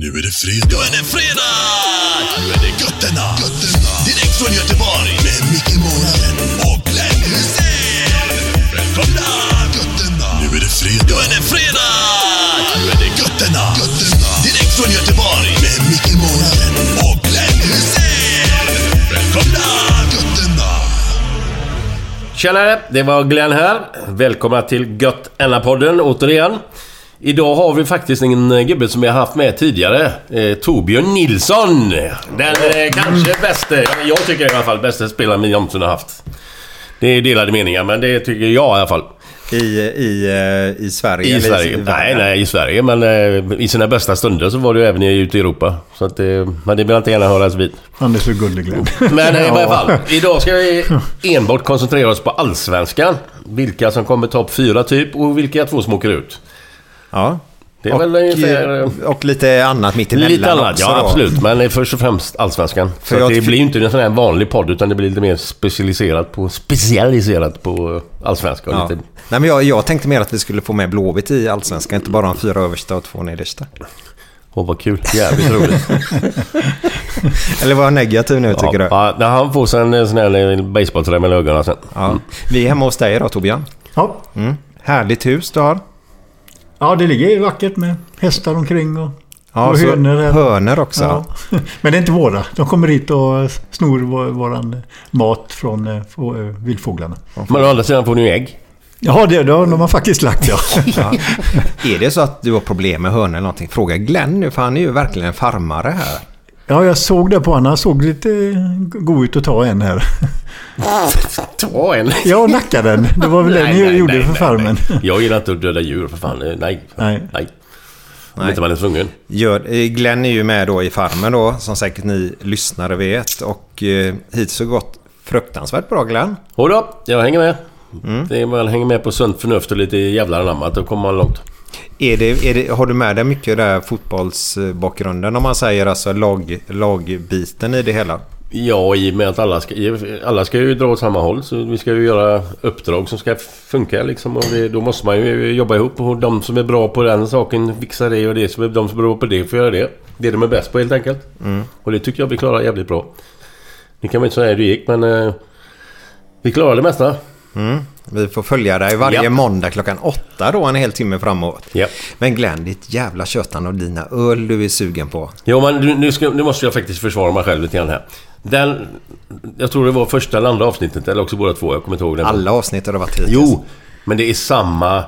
Nu är det fredag. Nu är det fredag! Nu är det götterna. götterna. Direkt från Göteborg. Med Micke Månaden och Glenn Hysén. Välkomna! Götterna. Nu är det fredag. Nu är det fredag! Nu är det götterna. götterna. Direkt från Göteborg. Med Micke Månaden och Glenn Hysén. Välkomna! Götterna. Tjenare, det var Glenn här. Välkomna till Gött podden återigen. Idag har vi faktiskt en eh, gubbe som vi har haft med tidigare. Eh, Torbjörn Nilsson. Den eh, kanske bästa, jag tycker i alla fall, bästa spelaren vi någonsin har haft. Det är delade meningar, men det tycker jag i alla fall. I, i, eh, i Sverige? I eller Sverige. Nej, nej, i Sverige. Men eh, i sina bästa stunder så var det ju även ute i Europa. Så att, eh, men det vill jag inte gärna höras vid. Han är så gullig Glenn. Men eh, i varje fall. Idag ska vi enbart koncentrera oss på Allsvenskan. Vilka som kommer topp fyra typ och vilka två som åker ut. Ja. Det är väl ungefär... och lite annat mittemellan Lite annat, också ja då. absolut. Men först och främst Allsvenskan. För Så det blir ju inte en sån här vanlig podd utan det blir lite mer specialiserat på, specialiserat på Allsvenskan. och Ja. Lite, Nej, men jag, jag tänkte mer att vi skulle få med Blåvitt i Allsvenskan. Inte bara de fyra översta och två nedersta. åh vad kul, jävligt roligt. Eller var jag negativ nu tycker ja, du? ja, han får sig en sån här basebollträ med ögonen sen. Ja. Vi är hemma hos dig då Torbjörn. Ja. Mm. Härligt hus du har. Ja, det ligger vackert med hästar omkring och, Ja, och hönor. hönor också. Ja. Men det är inte våra. De kommer hit och snor vår, våran mat från eh, vildfåglarna. Men å andra sidan får ni ju ägg. Ja, det, det har de har faktiskt lagt ja. Ja. Är det så att du har problem med hönor eller någonting? Fråga Glenn nu för han är ju verkligen en farmare här. Ja, jag såg det på honom. Han såg lite god ut att ta en här. Ta en. Ja, nacka den. Det var väl det Nej, ni nej, gjorde nej, för nej, farmen. nej. Jag gillar inte att döda djur för fan. Nej. Nej. Nej. Om inte man är tvungen. Gör, Glenn är ju med då i Farmen då, som säkert ni lyssnare vet. Och eh, hittills så gått fruktansvärt bra Glenn. Jodå, jag hänger med. Mm. Det är man hänger med på sunt förnuft och lite jävlar anamma. Då kommer man långt. Är det, är det, har du med dig mycket där fotbollsbakgrunden om man säger alltså lag, lagbiten i det hela? Ja, i och med att alla ska, alla ska ju dra åt samma håll. Så vi ska ju göra uppdrag som ska funka liksom. Och det, då måste man ju jobba ihop. Och de som är bra på den saken fixar det och det. Som är, de som är bra på det får göra det. Det de är bäst på helt enkelt. Mm. Och det tycker jag vi klarar jävligt bra. Det kan man inte säga hur det gick men... Eh, vi klarar det mesta. Mm. Vi får följa dig varje Ja. måndag klockan åtta då en hel timme framåt. Ja. Men Glenn, ditt jävla köttande och dina öl du är sugen på. Jo men nu, ska, nu måste jag faktiskt försvara mig själv lite grann här. Den... Jag tror det var första eller andra avsnittet eller också båda två. Jag kommer inte ihåg det. Alla avsnitt har det varit hittills. Jo, men det är samma...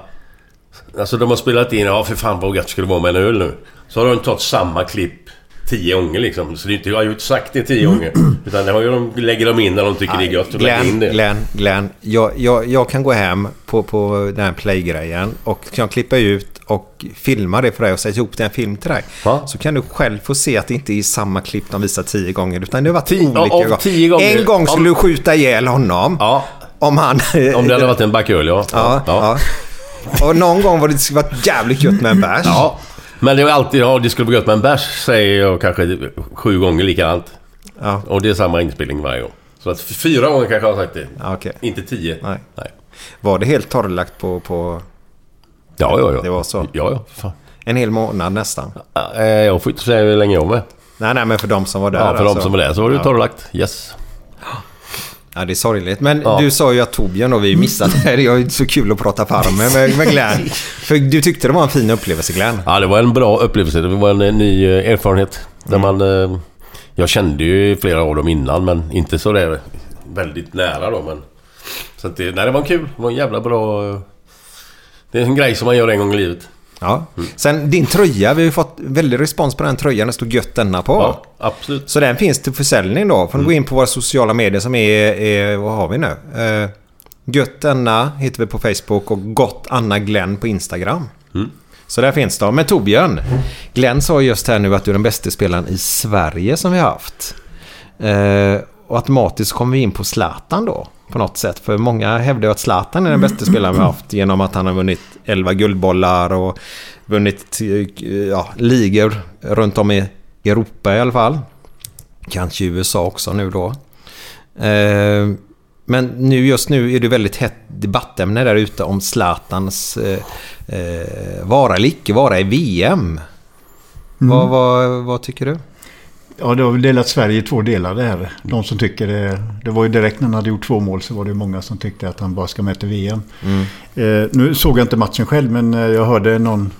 Alltså de har spelat in, ja för fan vad gött skulle det vara med en öl nu. Så har de tagit samma klipp tio gånger liksom. Så det är inte, jag har ju inte sagt det tio gånger. Utan det har ju de, lägger de in när de tycker det är gött lägger in Glenn, det. Glenn, Glenn. Jag, jag, jag kan gå hem på, på den här play-grejen och kan klippa ut och filma det för dig och sätta ihop till en film till dig. Ja. Så kan du själv få se att det inte är samma klipp de visar tio gånger utan det har varit Tio- olika av gånger. gånger. En gång skulle Om- du skjuta ihjäl honom. Ja, Om han... om det hade varit en backöl ja. Ja, ja. Och någon gång var det skulle varit jävligt gött med en bärs. Ja. Men det är alltid, ja det skulle vara gött med en bärs säger jag kanske sju gånger likadant. Ja. Och det är samma inspelning varje gång. Så att fyra gånger kanske jag har sagt det. Ja, okej. Inte tio. Nej. Nej. Var det helt torrlagt på, på Ja, ja, ja. Det var så? Ja, ja. Fan. en hel månad nästan? Ja, eh, Jag får inte säga hur länge jag är med. Nej, nej, men för de som var där. Ja, för alltså. de som var där så var det Ja. torrlagt. Yes. Ja, det är sorgligt. Men Ja. du sa ju att Torbjörn och vi missade det här. Det är ju så kul att prata farmen med, med Glenn. För du tyckte det var en fin upplevelse, Glenn. Ja, det var en bra upplevelse. Det var en eh, ny eh, erfarenhet. Där man... eh, Jag kände ju flera av dem innan, men inte så där väldigt nära då. Men, så att det, nej, det var kul. Det var en jävla bra... Det är en grej som man gör en gång i livet. Ja. Sen din tröja, vi har ju fått väldigt respons på den tröjan. Det stod gött denna på. Ja, absolut. Så den finns till försäljning då. Får ni gå in på våra sociala medier som är, är vad har vi nu? Uh, gött denna heter vi på Facebook och Gott Anna Glenn på Instagram. Så där finns de. Men Torbjörn, Glenn sa just här nu att du är den bästa spelaren i Sverige som vi har haft. Eh, och automatiskt kommer vi in på Zlatan då. På något sätt. För många hävdar ju att Zlatan är den bästa spelaren vi har haft. Genom att han har vunnit 11 guldbollar och vunnit ja, ligor runt om i Europa i alla fall. Kanske i USA också nu då. Eh, men nu, just nu är det väldigt hett debattämne där ute om Zlatans eh, eh, vara eller icke vara i VM. Vad, vad, vad tycker du? Ja, det har väl delat Sverige i två delar det här. De som tycker det... Det var ju direkt när han hade gjort två mål så var det många som tyckte att han bara ska med till VM. Eh, nu såg jag inte matchen själv men eh, jag hörde någon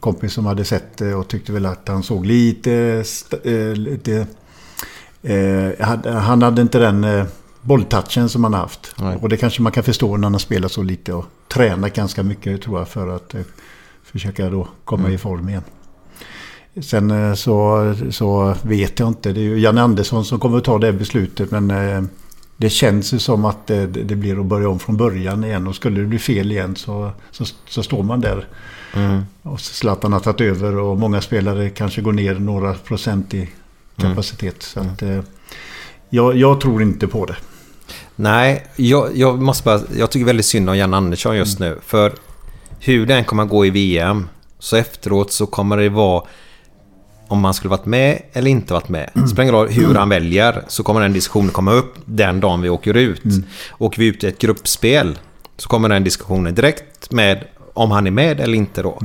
kompis som hade sett det och tyckte väl att han såg lite... Eh, lite eh, han hade inte den eh, bolltouchen som han haft. Nej. Och det kanske man kan förstå när han har spelat så lite och tränat ganska mycket tror jag för att eh, försöka då komma i form igen. Sen eh, så, så vet jag inte. Det är ju Janne Andersson som kommer att ta det beslutet. Men eh, det känns ju som att det, det blir att börja om från början igen. Och skulle det bli fel igen så, så, så står man där. Och Zlatan har tagit över och många spelare kanske går ner några procent i kapacitet. Så att, eh, jag, jag tror inte på det. Nej, jag, jag måste bara... Jag tycker väldigt synd om Jan Andersson just nu. För hur den kommer att gå i VM så efteråt så kommer det vara om man skulle varit med eller inte varit med. Det spelar ingen roll hur han väljer så kommer den diskussionen komma upp den dagen vi åker ut. Åker vi ut i ett gruppspel så kommer den diskussionen direkt med om han är med eller inte då.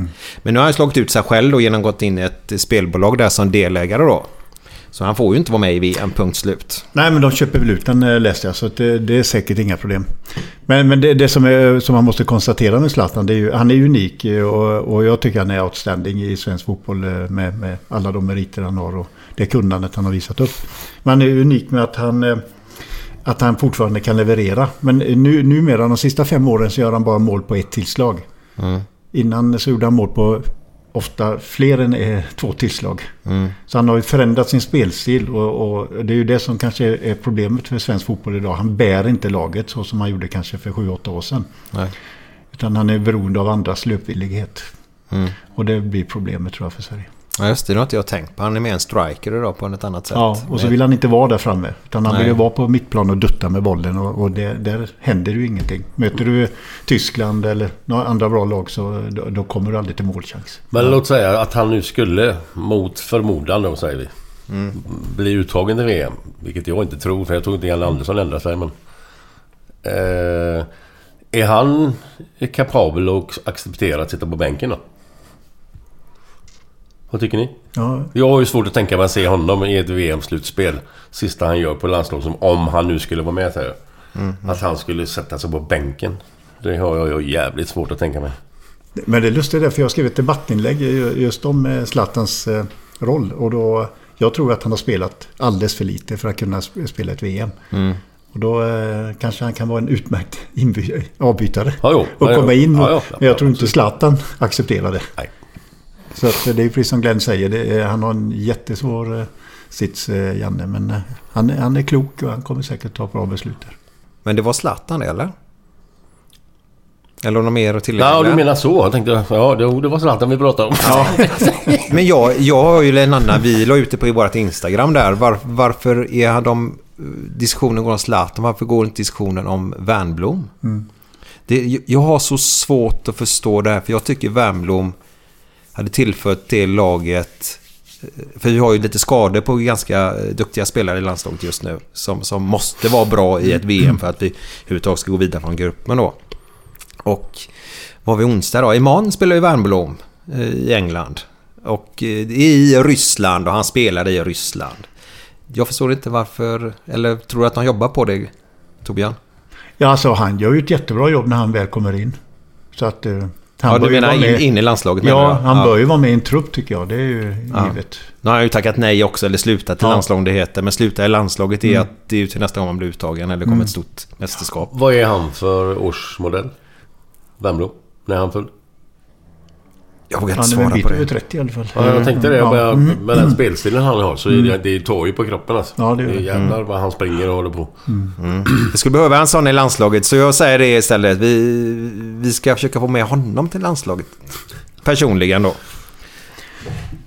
Men nu har han slagit ut sig själv och genom gått in i ett spelbolag där som delägare då. Så han får ju inte vara med i VM, punkt slut. Nej, men de köper väl ut den eh, läste jag. Så det, det är säkert inga problem. Men, men det, det som, är, som man måste konstatera med Zlatan, det är ju, han är unik eh, och, och jag tycker han är outstanding i svensk fotboll eh, med, med alla de meriter han har och det kunnandet han har visat upp. Men han är unik med att han, att han fortfarande kan leverera. Men nu, numera, de sista fem åren, så gör han bara mål på ett tillslag. Innan så gjorde han mål på ofta fler än eh, två tillslag. Så han har ju förändrat sin spelstil och, och det är ju det som kanske är- problemet för svensk fotboll idag. Han bär inte laget så som han gjorde kanske för sju åtta år sedan. Nej. Utan han är beroende av andras löpvillighet. Och det blir problemet tror jag för Sverige. Ja just det, det har inte jag tänkt på. Han är mer en striker idag på ett annat sätt. Ja, och så vill han inte vara där framme. Utan han Nej. vill ju vara på mittplan och dutta med bollen. Och, och det, där händer ju ingenting. Möter du Tyskland eller några andra bra lag så då, då kommer du aldrig till målchans. Men låt säga att han nu skulle, mot förmodan då säger vi, bli uttagen till VM. Vilket jag inte tror, för jag tror inte Janne Andersson ändrar sig. Men, eh, är han kapabel att acceptera att sitta på bänken då? Vad tycker ni? Ja, Jag har ju svårt att tänka mig att se honom i ett VM-slutspel. Sista han gör på landslag som om han nu skulle vara med säger jag. Att han skulle sätta sig på bänken. Det har jag ju jävligt svårt att tänka mig. Men det är lustigt där, för jag skrev ett debattinlägg just om eh, Zlatans eh, roll. Och då, jag tror att han har spelat alldeles för lite för att kunna sp- spela ett VM. Och då eh, kanske han kan vara en utmärkt avbytare. Ja, jo. och komma jo. in. Ja, ja. men jag tror inte Zlatan accepterar det. Nej. Så att, det är precis som Glenn säger. Det är, han har en jättesvår eh, sits, eh, Janne. Men eh, han, är- han är klok och han kommer säkert ta bra beslut där. Men det var Zlatan eller? Eller något mer att tillägga? Ja, du menar så. Jag tänkte, ja det, det var Zlatan vi pratade om. Men jag, jag har ju en annan, vi la ut det på vårt Instagram där. Var, varför är de... Diskussionen går om Zlatan, varför går inte diskussionen om Wernbloom? Det, jag har så svårt att förstå det här för jag tycker Wernbloom hade tillfört det laget eh, för vi har ju lite skador på ganska eh, duktiga spelare i landslaget just nu. Som, som måste vara bra i ett VM för att vi överhuvudtaget ska gå vidare från gruppen då. Och vad var vi onsdag då? Imorgon spelar ju Wernbloom eh, i England. Och i Ryssland och han spelar i Ryssland. Jag förstår inte varför... Eller tror du att han jobbar på det, Torbjörn? Ja, alltså han gör ju ett jättebra jobb när han väl kommer in. Så att... Han Ja, du menar in, in i landslaget Ja, han bör ju vara med i en trupp tycker jag. Det är ju Ja. givet. Nu har han ju tackat nej också, eller slutat i Ja. landslaget det heter. Men sluta i landslaget är Mm. att det är ju till nästa gång man blir uttagen eller kommer ett stort mästerskap. Vad är han för årsmodell? Wernbloom? När är han född? Jag vågar inte Han är en svara bit på över det. 30 i alla fall. Ja, jag tänkte det. Ja. Med, Mm. med den spelstilen han har så är det, det tar ju på kroppen alltså. Ja, det gör det. Jävlar vad han springer och håller på. Vi skulle behöva en sån i landslaget, så jag säger det istället. Vi, vi ska försöka få med honom till landslaget. Personligen då.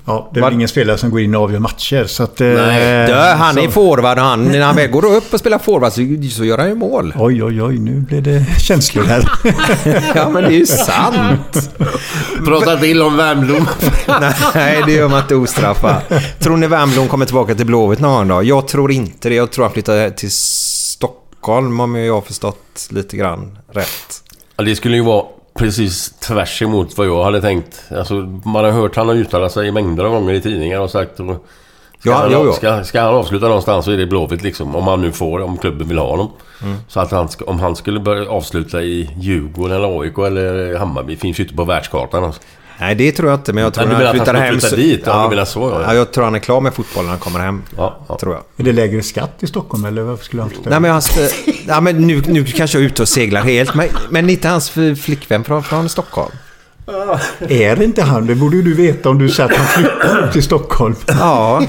Ja, det är Var- väl ingen spelare som går in och avgör matcher. Så att, eh, Nej. Dö, han är så- forward och han, när han väl går upp och spelar forward så, så gör han ju mål. Oj, oj, oj, nu blir det känslor här. Ja, men det är ju sant. Prata till om Wernbloom. Nej, det gör man inte ostraffat. Tror ni Wernbloom kommer tillbaka till Blåvitt någon då? Jag tror inte det. Jag tror han flyttar till Stockholm om jag har förstått lite grann rätt. Ja, det skulle ju vara precis tvärs emot vad jag hade tänkt. Alltså, man har hört han har uttalat sig mängder av gånger i tidningar och sagt... och- Ska, Ja, han, jo, jo. Ska, ska han avsluta någonstans så är det Blåvitt liksom. Om han nu får, om klubben vill ha honom. Mm. Så att han, om han skulle börja avsluta i Djurgården eller AIK eller Hammarby finns ju inte på världskartan. Alltså. Nej, det tror jag inte. Men jag tror Men att han flyttar hem... flytta dit? Ja, menar så, ja. ja. Jag tror han är klar med fotbollen när han kommer hem. Ja, ja. Tror jag. Är det lägre skatt i Stockholm eller varför skulle han flytta? Nej, men, hans, ja, men nu, nu kanske jag är ute och seglar helt. Men, men inte hans flickvän från, från Stockholm? Är det inte han? Det borde ju du veta om du säger att han flyttar till Stockholm. Ja,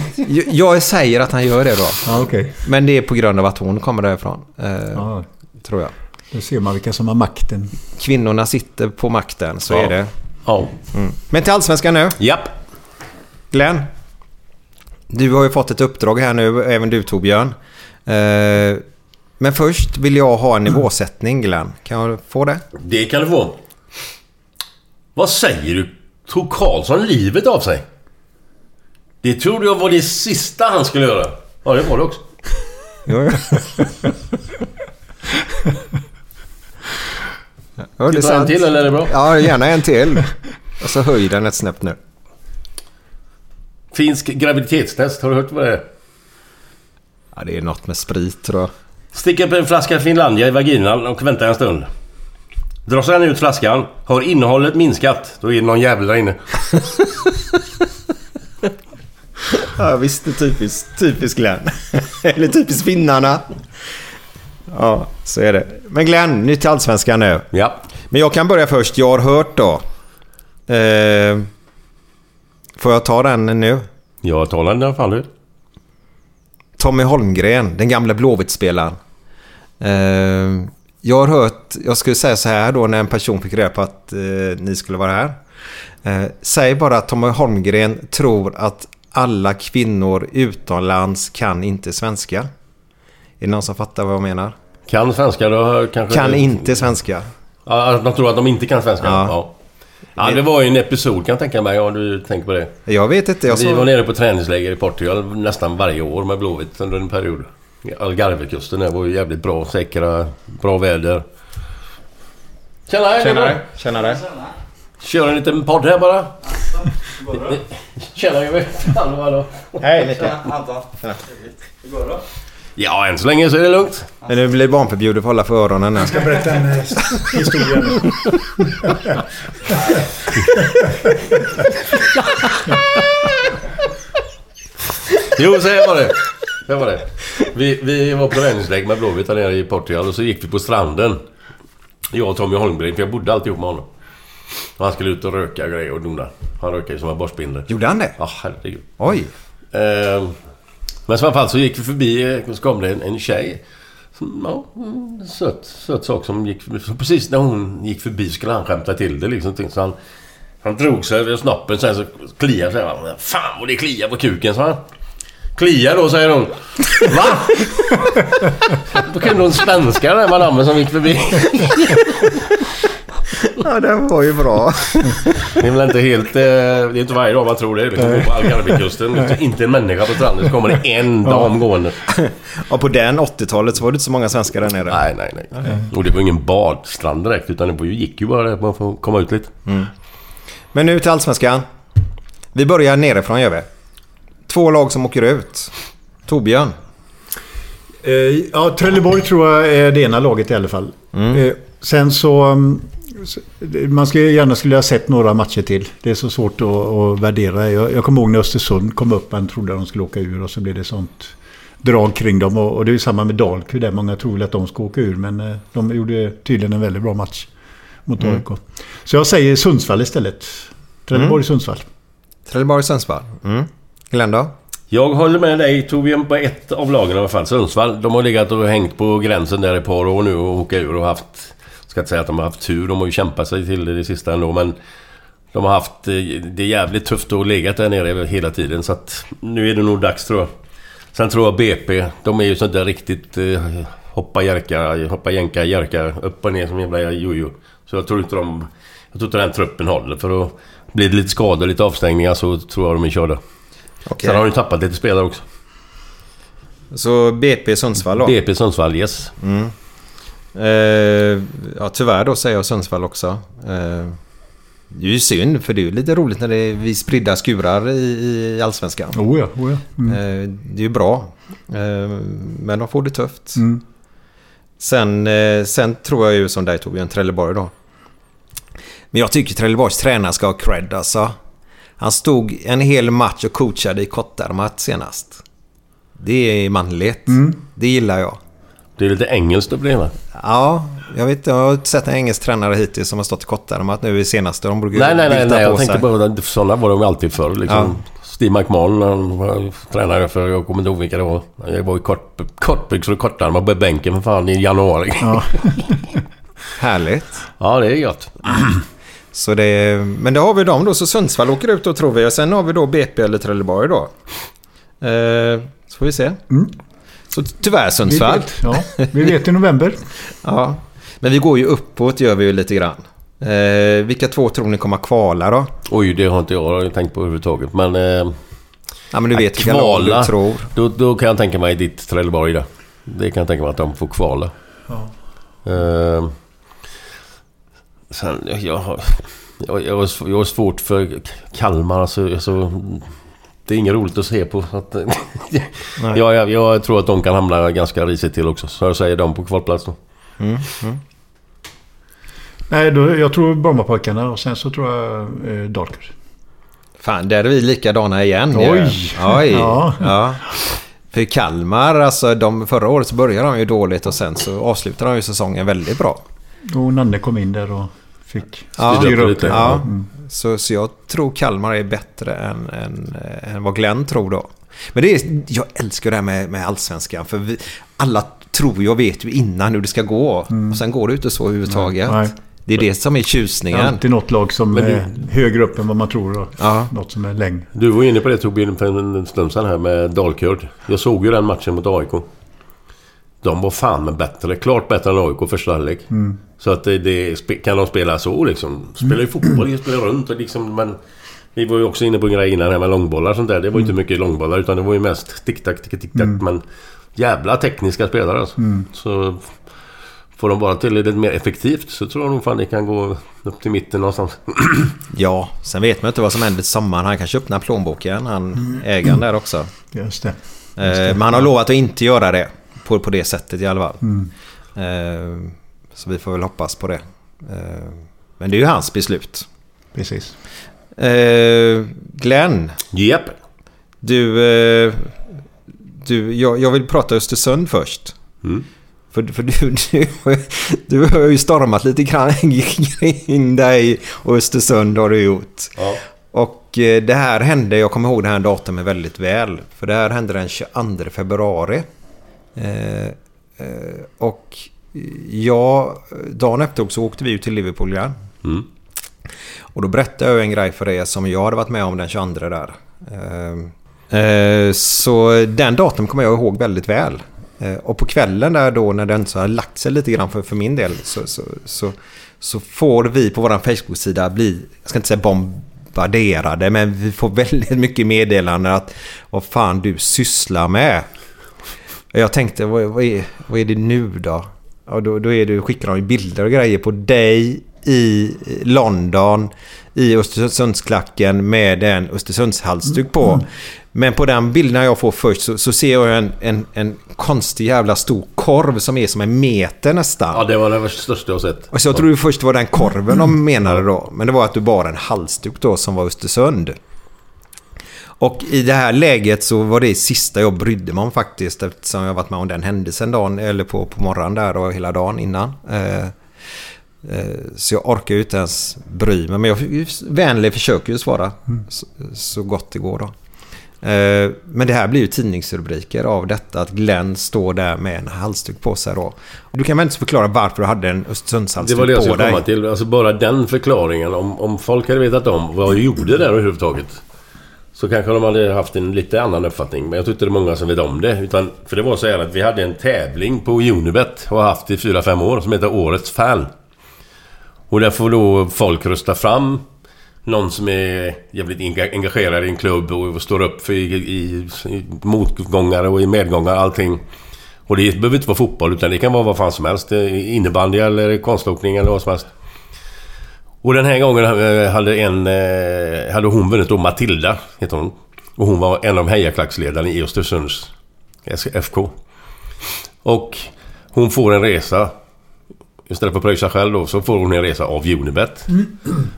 jag, säger att han gör det då. Ja, okej. Men det är på grund av att hon kommer därifrån. Eh, Ja, Tror jag. då ser man vilka som har makten. Kvinnorna sitter på makten, så Ja. är det. Ja. Men till Allsvenskan nu. Japp. Glenn. Du har ju fått ett uppdrag här nu, även du Torbjörn. Eh, men först vill jag ha en nivåsättning Glenn. Kan jag få det? Det kan du få. Vad säger du? Tog Karlsson livet av sig? Det trodde jag var det sista han skulle göra. Ja, det var det också. Ja, det en till eller är det bra? Ja, gärna en till. Och så höj den ett snäpp nu. Finsk graviditetstest, har du hört vad det är? Ja, det är något med sprit tror jag. Stick upp en flaska Finlandia i vaginan och vänta en stund. Drar sedan ut flaskan. Har innehållet minskat, då är det någon jävel där inne. Ja, visst. Det är typiskt, typiskt Glenn. Eller typiskt finnarna. Ja, så är det. Men Glenn, nytt till Allsvenskan nu. Ja. Men jag kan börja först. Jag har hört då. Eh, får jag ta den nu? Jag talar i alla fall du. Tommy Holmgren, den gamla Blåvitt-spelaren. Eh, jag har hört, jag skulle säga så här då när en person fick reda på att eh, ni skulle vara här. Eh, säg bara att Tommy Holmgren tror att alla kvinnor utomlands kan inte svenska. Är det någon som fattar vad jag menar? Kan svenska då kanske... Kan inte svenska. Ja, att de tror att de inte kan svenska? Ja. Ja. ja. det var ju en episod kan jag tänka mig om du tänker på det. Jag vet inte. Jag Vi var nere på träningsläger i Portugal nästan varje år med Blåvitt under en period. Algarvekusten där var ju jävligt bra, säkra, bra väder. Tjena! Tjena! Tjenare. Kör en liten podd här bara. Tjena Jimmy! Hallå hallå! Hej Micke. Ja, än så länge så är det lugnt. Men det blir barnförbjudet för att hålla för öronen. Jag berätta en eh, historia nu. Jo, så här var det. Så här var det. Vi, vi var på träningsläger med Blåvitt där nere i Portugal och så gick vi på stranden. Jag och Tommy Holmgren, för jag bodde alltid ihop med honom. Och han skulle ut och röka och grejer och dona. Han rökade ju som en borstbindel. Gjorde han det? Ja, herregud. Oj. Eh, men i alla fall så gick vi förbi eh, så kom det en, en tjej. Som, ja, en söt, söt sak som gick förbi. Så precis när hon gick förbi skulle han skämta till det liksom. Så han, han drog sig över snoppen sen så kliade sig. Fan vad det kliar på kuken, sa han. Klia då, säger hon. Va? Då kunde hon svenska den madammen som gick förbi. Ja, den var ju bra. Det är väl inte helt... eh, Det är inte varje dag man tror det. Liksom, på Algarvekusten. Det är Inte en människa på stranden. Så kommer det en dam gående. Och på den 80-talet så var det inte så många svenskar där nere. Nej, nej, nej. Och det var ingen badstrand direkt. Utan det var ju- gick ju bara där man får komma ut lite. Men nu till Allsvenskan. Vi börjar nerifrån gör vi. Två lag som åker ut. Torbjörn. Eh, Ja, Trelleborg tror jag är det ena laget i alla fall. Eh, Sen så... mm, Man skulle gärna skulle ha sett några matcher till. Det är så svårt att, att värdera. Jag, jag kommer ihåg när Östersund kom upp. Man trodde att de skulle åka ur och så blev det sånt drag kring dem. Och, och det är ju samma med Dalkurd där. Många tror väl att de ska åka ur. Men eh, de gjorde tydligen en väldigt bra match mot AIK. Så jag säger Sundsvall istället. Trelleborg-Sundsvall. Trelleborg-Sundsvall. Mm. Glenn då? Jag håller med dig Torbjörn på ett av lagen i alla fall. Sundsvall. De har legat och hängt på gränsen där ett par år nu och åka ur och haft... Ska inte säga att de har haft tur. De har ju kämpat sig till det, det sista ändå men... De har haft... eh, Det är jävligt tufft att legat där nere hela tiden så att... Nu är det nog dags tror jag. Sen tror jag BP, de är ju sånt där riktigt... Eh, hoppa jerka, hoppa jänka jerka upp och ner som jävla jojo. Så jag tror inte de... Jag tror inte den truppen håller för att... Blir det lite skador, lite avstängningar så tror jag de är körda. Okej. Sen har de tappat lite spelare också. Så BP Sundsvall då? BP Sundsvall, yes. Eh, ja, tyvärr då säger jag Sundsvall också. Eh, det är ju synd för det är ju lite roligt när det är vi spridda skurar i, i Allsvenskan. Oh ja, oh ja. Mm. Eh, det är ju bra. Eh, men de får det tufft. Mm. Sen, eh, sen tror jag ju som dig Torbjörn, Trelleborg då. Men jag tycker Trelleborgs tränare ska ha cred alltså. Han stod en hel match och coachade i kortärmat senast. Det är manligt. Det gillar jag. Det är lite engelskt att bli va? Ja, jag vet inte. Jag har inte sett en engelsk tränare hittills som har stått i kortärmat nu i senaste. De brukar Nej, nej, nej. nej jag tänkte bara att sådana var de alltid förr. Liksom. Steve McMahon, han var tränare för, jag kommer inte ihåg vilka det var. Jag var i kort, kortbyxor och kortärmar på bänken för fan i januari. Ja, Härligt. det är gött. Så det, men då har vi dem då. Så Sundsvall åker ut då tror vi. Och sen har vi då BP eller Trelleborg då. Eh, så får vi se. Så tyvärr Vi Sundsvall. vet, ja, vi vet i november. Ja. Men vi går ju uppåt gör vi ju lite grann. Eh, vilka två tror ni kommer kvala då? Oj, det har inte jag tänkt på överhuvudtaget. Men... Eh, Ja men du vet vilka lag kvala. du tror. Då, då kan jag tänka mig ditt Trelleborg där. Det kan jag tänka mig att de får kvala. Eh, sen, jag, jag, jag, jag har svårt för Kalmar. Alltså, alltså, det är inget roligt att se på. Att, jag, jag, jag tror att de kan hamna ganska risigt till också. Så jag säger dem på kvalplats då. Nej, då, jag tror Brommapojkarna och sen så tror jag eh, Dalkurd. Fan, där är vi likadana igen. Oj. Oj! Ja. Ja. För Kalmar, alltså de, förra året så började de ju dåligt och sen så avslutade de ju säsongen väldigt bra. Och Nanne kom in där och fick Ja. styra upp det. Ja. Mm. Så, så jag tror Kalmar är bättre än, än, än vad Glenn tror då. Men det är, jag älskar det här med, med allsvenskan. För vi, alla tror jag vet ju innan hur det ska gå. Och sen går det inte så överhuvudtaget. Nej. Det är det som är Det är tjusningen. alltid något lag som du- är högre upp än vad man tror och Ja. något som är längre. Du var inne på det Torbjörn för en en stund sedan här med Dalkurd. Jag såg ju den matchen mot AIK. De var fan med bättre. Klart bättre än AIK första halvlek. Så att det, det, kan de spela så liksom. Spelar ju fotboll, spelar runt och liksom men... Vi var ju också inne på en grej innan här med långbollar och sånt där. Det var ju inte mycket långbollar utan det var ju mest tick-tack, tick-tack. Men jävla tekniska spelare alltså. Så... Får de bara till det lite mer effektivt så tror jag nog fan det kan gå upp till mitten någonstans. Ja, sen vet man inte vad som händer till sommaren. Han kanske öppnar plånboken, han ägaren där också. Just det. Eh, men han har lovat att inte göra det på, på det sättet i alla fall. Eh, så vi får väl hoppas på det. Eh, men det är ju hans beslut. Precis. Eh, Glenn, Japp. du... Eh, du jag, jag vill prata Östersund först. Mm. För, för du, du, du har ju stormat lite grann kring dig och Östersund har du gjort. Ja. Och eh, det här hände, jag kommer ihåg det här datumet väldigt väl. För det här hände den 22 februari. Eh, eh, och jag, dagen efter så åkte vi ut till Liverpool igen. Mm. Och då berättade jag en grej för er som jag hade varit med om den 22 där. Eh, Eh, Så den datum kommer jag ihåg väldigt väl. Eh, Och på kvällen där då när den så har lagt sig lite grann för, för min del så, så, så, så får vi på vår Facebook-sida bli, jag ska inte säga bombarderade, men vi får väldigt mycket meddelanden att vad fan du sysslar med. Jag tänkte, vad, vad, är, vad är det nu då? Och då, då är det, skickar de ju bilder och grejer på dig i London i Östersundsklacken med en Östersundshalsduk på. Men på den bilden jag får först så, så ser jag en, en, en konstig jävla stor korv som är som en meter nästan. Ja, det var det största jag sett. Och så jag trodde först det var den korven de menade då. Men det var att du bar en halsduk då som var Östersund. Och i det här läget så var det sista jag brydde mig om faktiskt. Eftersom jag varit med om den händelsen dagen, eller på, på morgonen där och hela dagen innan. Eh, eh, så jag orkar ju inte ens bry mig. Men jag vänlig försöker ju svara så, så gott det går då. Eh, Men det här blir ju tidningsrubriker av detta att Glenn står där med en halsduk på sig då. Du kan väl inte förklara varför du hade en Det Östersundshalsduk var det jag på skulle dig? komma till. Alltså bara den förklaringen. Om, om folk hade vetat om vad jag gjorde där överhuvudtaget. Så kanske de hade haft en lite annan uppfattning. Men jag tror inte det är många som vet om det. Utan, för det var så här att vi hade en tävling på Unibet. Och har haft i 4-5 år. Som heter Årets Fan. Och där får då folk rösta fram någon som är jävligt engagerad i en klubb och står upp för i, i, i motgångar och i medgångar allting. Och det behöver inte vara fotboll utan det kan vara vad fan som helst. Innebandy eller konståkning eller vad som helst. Och den här gången eh, hade en... Eh, hade hon vunnit då, Matilda heter hon. Och hon var en av hejaklacksledarna i Östersunds FK. Och hon får en resa. Istället för att pröjsa själv då, så får hon en resa av Unibet.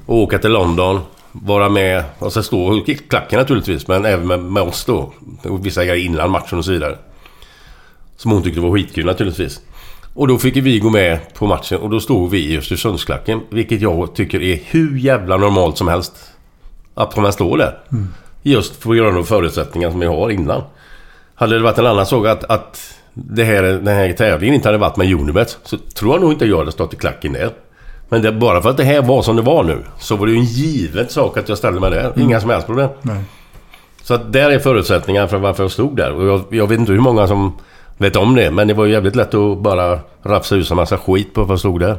Och åka till London. Vara med, och så stå i klacken naturligtvis, men även med, med oss då. Och vissa grejer innan matchen och så vidare. Som hon tyckte var skitkul naturligtvis. Och då fick vi gå med på matchen och då stod vi i Östersundsklacken. Vilket jag tycker är hur jävla normalt som helst. Att man står där. Just på grund av förutsättningarna som vi har innan. Hade det varit en annan sak att, att det här, den här tävlingen inte hade varit med Unibet så tror jag nog inte jag hade stått i klacken där. Men det, bara för att det här var som det var nu så var det ju en given sak att jag ställde mig där. Inga som helst problem. Nej. Så att där är förutsättningarna för varför jag stod där. Och jag, jag vet inte hur många som vet om det. Men det var ju jävligt lätt att bara rafsa ut en massa skit på jag stod där.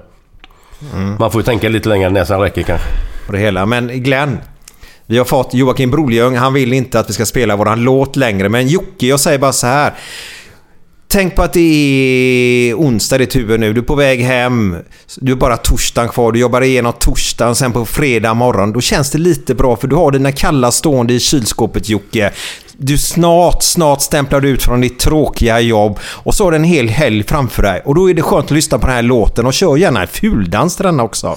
Man får ju tänka lite längre än näsan räcker kanske. det hela. Men Glenn, vi har fått Joakim Broljung. Han vill inte att vi ska spela våran låt längre. Men Jocke, jag säger bara så här. Tänk på att det är onsdag i ditt huvud nu. Du är på väg hem. Du har bara torsdagen kvar. Du jobbar igenom torsdagen. Sen på fredag morgon. Då känns det lite bra för du har dina kalla stående i kylskåpet Jocke. Du snart, snart stämplar du ut från ditt tråkiga jobb. Och så har du en hel helg framför dig. Och då är det skönt att lyssna på den här låten. Och kör gärna en fuldans till denna också.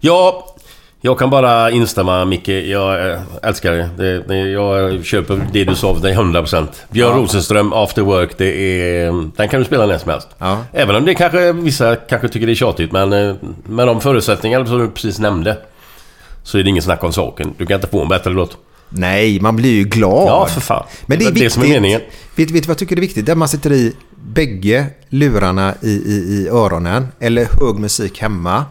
Ja, jag kan bara instämma Micke. Jag eh, älskar det. det, det jag köper det du sa för dig 100%. Björn Rosenström, After Work, det är... Den kan du spela när som helst. Ja. Även om det kanske vissa kanske tycker det är tjatigt, men eh, med de förutsättningar som du precis nämnde så är det ingen snack om saken. Du kan inte få en bättre låt. Nej, man blir ju glad. Ja, för fan. Men det är Det är viktigt. det som är meningen. Vet, vet du vad jag tycker är viktigt? Där man sätter i bägge lurarna i, i, i öronen. Eller hög musik hemma.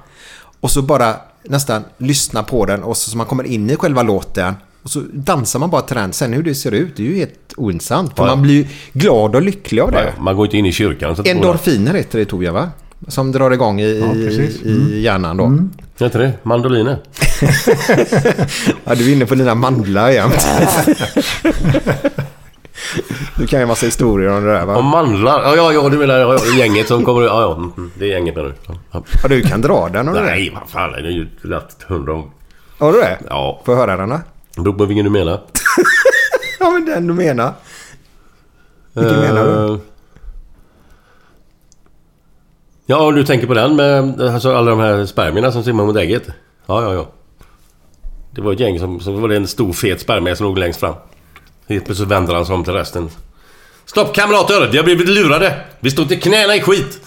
Och så bara nästan lyssna på den. Och så, så man kommer in i själva låten. Och så dansar man bara till den. Sen hur det ser ut, det är ju helt ointressant. Ja. man blir ju glad och lycklig av det. Man går inte in i kyrkan. Så Endorfiner heter det Torbjörn va? Som drar igång i, Ja, i, i hjärnan då. Heter inte det? Mandoliner? Ja, du är inne på dina mandlar jämt. Du kan ju massa historier om det där va? Om mandlar? Ja, ja, ja du menar ja, gänget som kommer... Ja, ja. mm, Det är gänget nu. Ja. Ja, du kan dra den om du Nej, vad fan. Det är ju rätt hundra om. Har du det? Ja. Får jag höra den då? Det beror på vilken du menar. Ja, men den du menar. Vilken menar du? Ja, du tänker på den med alltså, alla de här spermierna som simmar mot ägget? Ja, ja, ja. Det var ett gäng som... Så var det en stor fet spermie som låg längst fram. Helt plötsligt vänder han sig om till resten. Stopp kamrater! Vi har blivit lurade! Vi står till knäna i skit!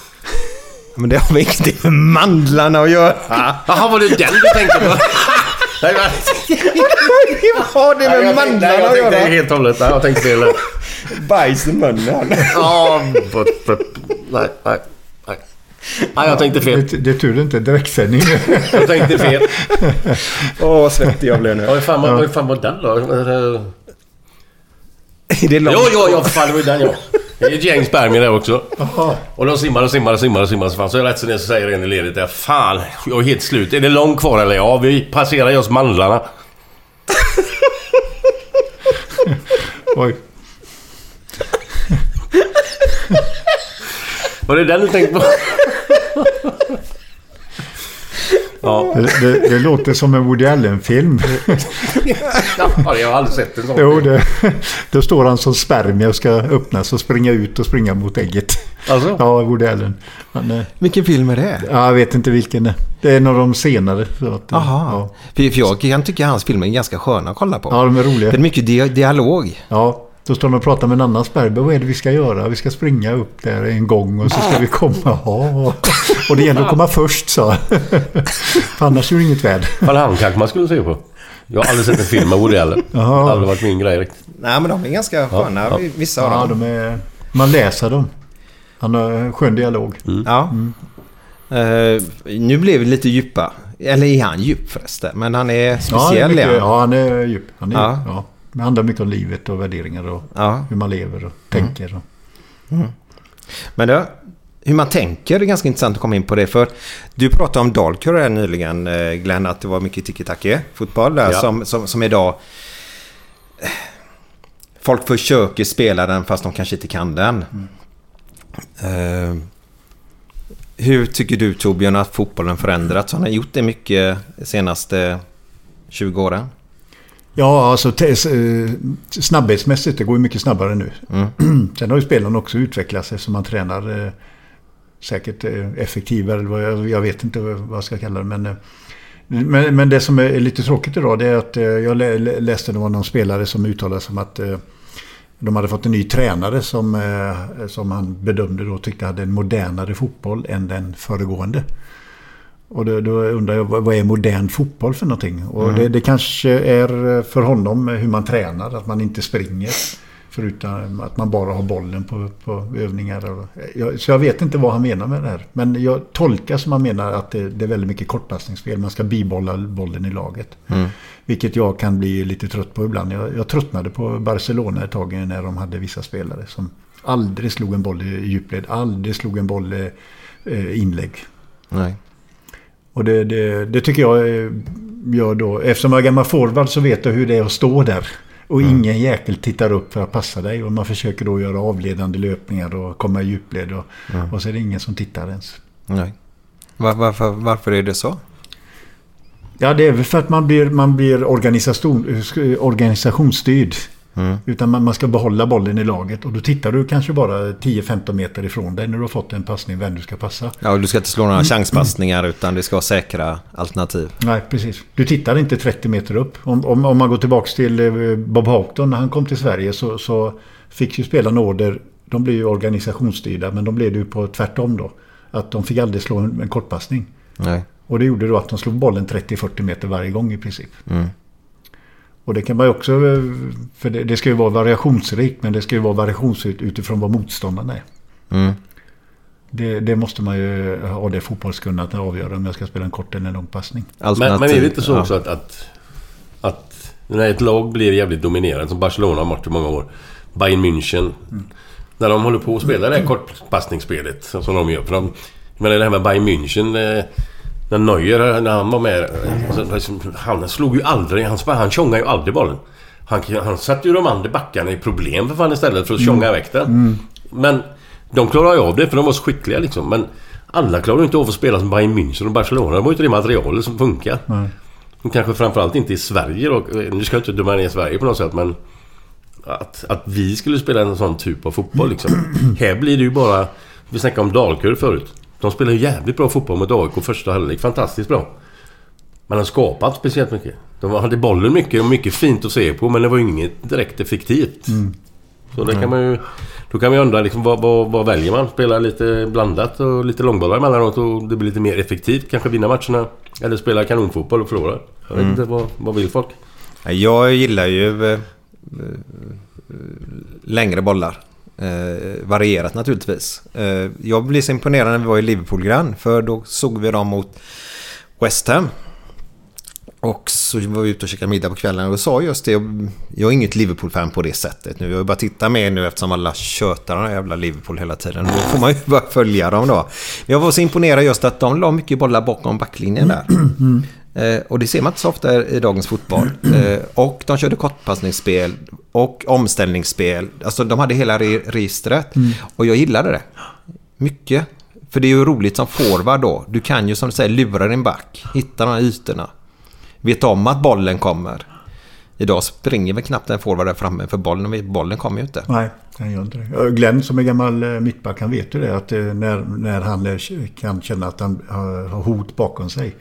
Men det har väl ingenting med mandlarna att göra? Jaha, var det den du tänkte på? Nej, men- Vad har det med jag tänkte- mandlarna jag att tänkte göra? helt och hållet. Jag tänkte fel. Bajs i munnen. Ja, nej, nej, nej. Jag tänkte fel. Det, det är tur det inte är direktsändning. Jag tänkte fel. Åh, vad svettig jag blev nu. Hur fan, fan var den då? Är det långt? Jo, jo, jo, för fan det var ju den ja. Det är ett gäng spermier där också. Och de simmar och simmar och simmar och simmar. Så, fan, så det rätt så ner så säger en i ledet där. Fan, jag är helt slut. Är det långt kvar eller? Ja, vi passerar just mandlarna. Oj. Var det den du tänkte på? Ja, Det, det, det låter som en Woody Allen-film. ja, jag har aldrig sett en sån. Jo, det, då står han som spermie och ska öppnas och springa ut och springa mot ägget. Alltså? Ja, Woody Allen. Eh, Vilken film är det? ja, jag vet inte vilken det är. En av de senare. Så att. Ja. För, jag kan tycka hans filmer är ganska sköna att kolla på. ja, de är roliga. Det är mycket dia dialog. Ja, då står de och pratar med en annan spermie. Vad är det vi ska göra? Vi ska springa upp där en gång och så ska vi komma. Ja. Och det gäller att komma först, sa För annars är det inget väder. Fan, han kanske man skulle se på. Jag har aldrig sett en film med Woody Allen. Det har aldrig varit min grej riktigt. Nej, men de är ganska sköna, ja. vissa av Ja, dem. de är, man läser dem. Han har en skön dialog. Ja. Eh, nu blev det lite djupa. Eller är han djup förresten? Men han är Ja, speciell. mycket, Ja, ja, han är djup. Han är Ja. djup. Det handlar mycket om livet och värderingar och Ja. hur man lever och tänker. Och. Men det, hur man tänker är ganska intressant att komma in på det. För du pratade om Dalkurd här nyligen eh, Glenn. Att det var mycket tiki-taki fotboll där Ja. som, som, som idag... eh, Folk försöker spela den fast de kanske inte kan den. Eh, hur tycker du Torbjörn att fotbollen förändrats? Har den gjort det mycket de senaste 20 åren? Ja, alltså eh, snabbhetsmässigt, det går ju mycket snabbare nu. Sen har ju spelarna också utvecklats eftersom man tränar eh, säkert eh, effektivare. Jag, jag vet inte vad jag ska kalla det. Men, eh, men, men det som är lite tråkigt idag det är att jag lä, lä- läste det var någon spelare som uttalade sig om att de hade fått en ny tränare som, som han bedömde då tyckte hade en modernare fotboll än den föregående. Och då, då undrar jag, vad är modern fotboll för någonting? Och det, det kanske är för honom hur man tränar, att man inte springer. Förutom att man bara har bollen på, på övningar. Jag, så jag vet inte vad han menar med det här. Men jag tolkar som han menar att det, det är väldigt mycket kortpassningsspel. Man ska bibehålla bollen i laget. Vilket jag kan bli lite trött på ibland. Jag, jag tröttnade på Barcelona ett tag när de hade vissa spelare som aldrig slog en boll i djupled. Aldrig slog en boll i eh, inlägg. Nej. Och det, det, det tycker jag eh, gör då... Eftersom jag är gammal forward så vet jag hur det är att stå där. Och ingen jäkel tittar upp för att passa dig. Och man försöker då göra avledande löpningar och komma i djupled. Och, och så är det ingen som tittar ens. Nej. Var, varför, varför är det så? Ja, det är väl för att man blir, man blir organisation, organisationsstyrd. Utan man, man ska behålla bollen i laget. Och då tittar du kanske bara 10-15 meter ifrån dig när du har fått en passning vem du ska passa. Ja, du ska inte slå några chanspassningar utan det ska vara säkra alternativ. Nej, precis. Du tittar inte 30 meter upp. Om, om, om man går tillbaka till eh, Bob Houghton när han kom till Sverige så, så fick ju spelarna order. De blev ju organisationsstyrda men de blev det ju på tvärtom då. Att de fick aldrig slå en, en kortpassning. Nej. Och det gjorde då att de slog bollen 30-40 meter varje gång i princip. Och det kan man ju också... eh, För det, det ska ju vara variationsrikt men det ska ju vara variationsrikt utifrån vad motståndarna är. Mm. Det, det måste man ju ha det fotbollskunnandet att avgöra om jag ska spela en kort eller en lång passning. Men, men är det inte så ja. också att, att, att när ett lag blir jävligt dominerande, som Barcelona har varit i många år. Bayern München. När de håller på att spela det här kortpassningsspelet som de gör. För de, menar det här med Bayern München. När Neuer, när han var med. alltså, Han slog ju aldrig... Han, han tjongade ju aldrig bollen. Han, han satte ju de andra backarna i problem för fan istället för att tjonga iväg den. Men de klarade ju av det för de var så skickliga liksom. Men alla klarar ju inte av att spela som Bayern München och Barcelona. Det var ju inte det materialet som funkar. Och kanske framförallt inte i Sverige då. Nu ska jag inte döma ner Sverige på något sätt men... Att, att vi skulle spela en sån typ av fotboll liksom. Här blir det ju bara... Vi snackade om Dalkurd förut. De spelar ju jävligt bra fotboll mot AIK första halvlek. Fantastiskt bra. Men de skapade inte speciellt mycket. De hade bollen mycket och mycket fint att se på men det var ju inget direkt effektivt. Så det kan man ju... Då kan man ju undra liksom, vad, vad, vad väljer man? Spela lite blandat och lite långbollar emellanåt och det blir lite mer effektivt. Kanske vinna matcherna. Eller spela kanonfotboll och förlora. Jag vet inte, vad, vad vill folk? Jag gillar ju eh, eh, längre bollar. Eh, varierat naturligtvis. Eh, jag blev så imponerad när vi var i Liverpool-grann. För då såg vi dem mot West Ham. Och så var vi ute och käkade middag på kvällen och sa just det. Jag, är inget Liverpool-fan på det sättet nu. Jag vill bara titta med nu eftersom alla tjötar den här jävla Liverpool hela tiden. Då får man ju bara följa dem då. Jag var så imponerad just att de la mycket bollar bakom backlinjen där. Mm och det ser man inte så ofta i dagens fotboll. Eh, och de körde kortpassningsspel och omställningsspel. Alltså de hade hela re- registret. Och jag gillade det. Mycket. För det är ju roligt som forward då. Du kan ju som du säger lura din back. Hitta de här ytorna. Vet om att bollen kommer. Idag springer väl knappt en forward där framme för bollen, bollen kommer ju inte. Nej, han gör inte det. Glenn som är gammal eh, mittback, han vet ju det. Att eh, när, när han eh, kan känna att han har hot bakom sig.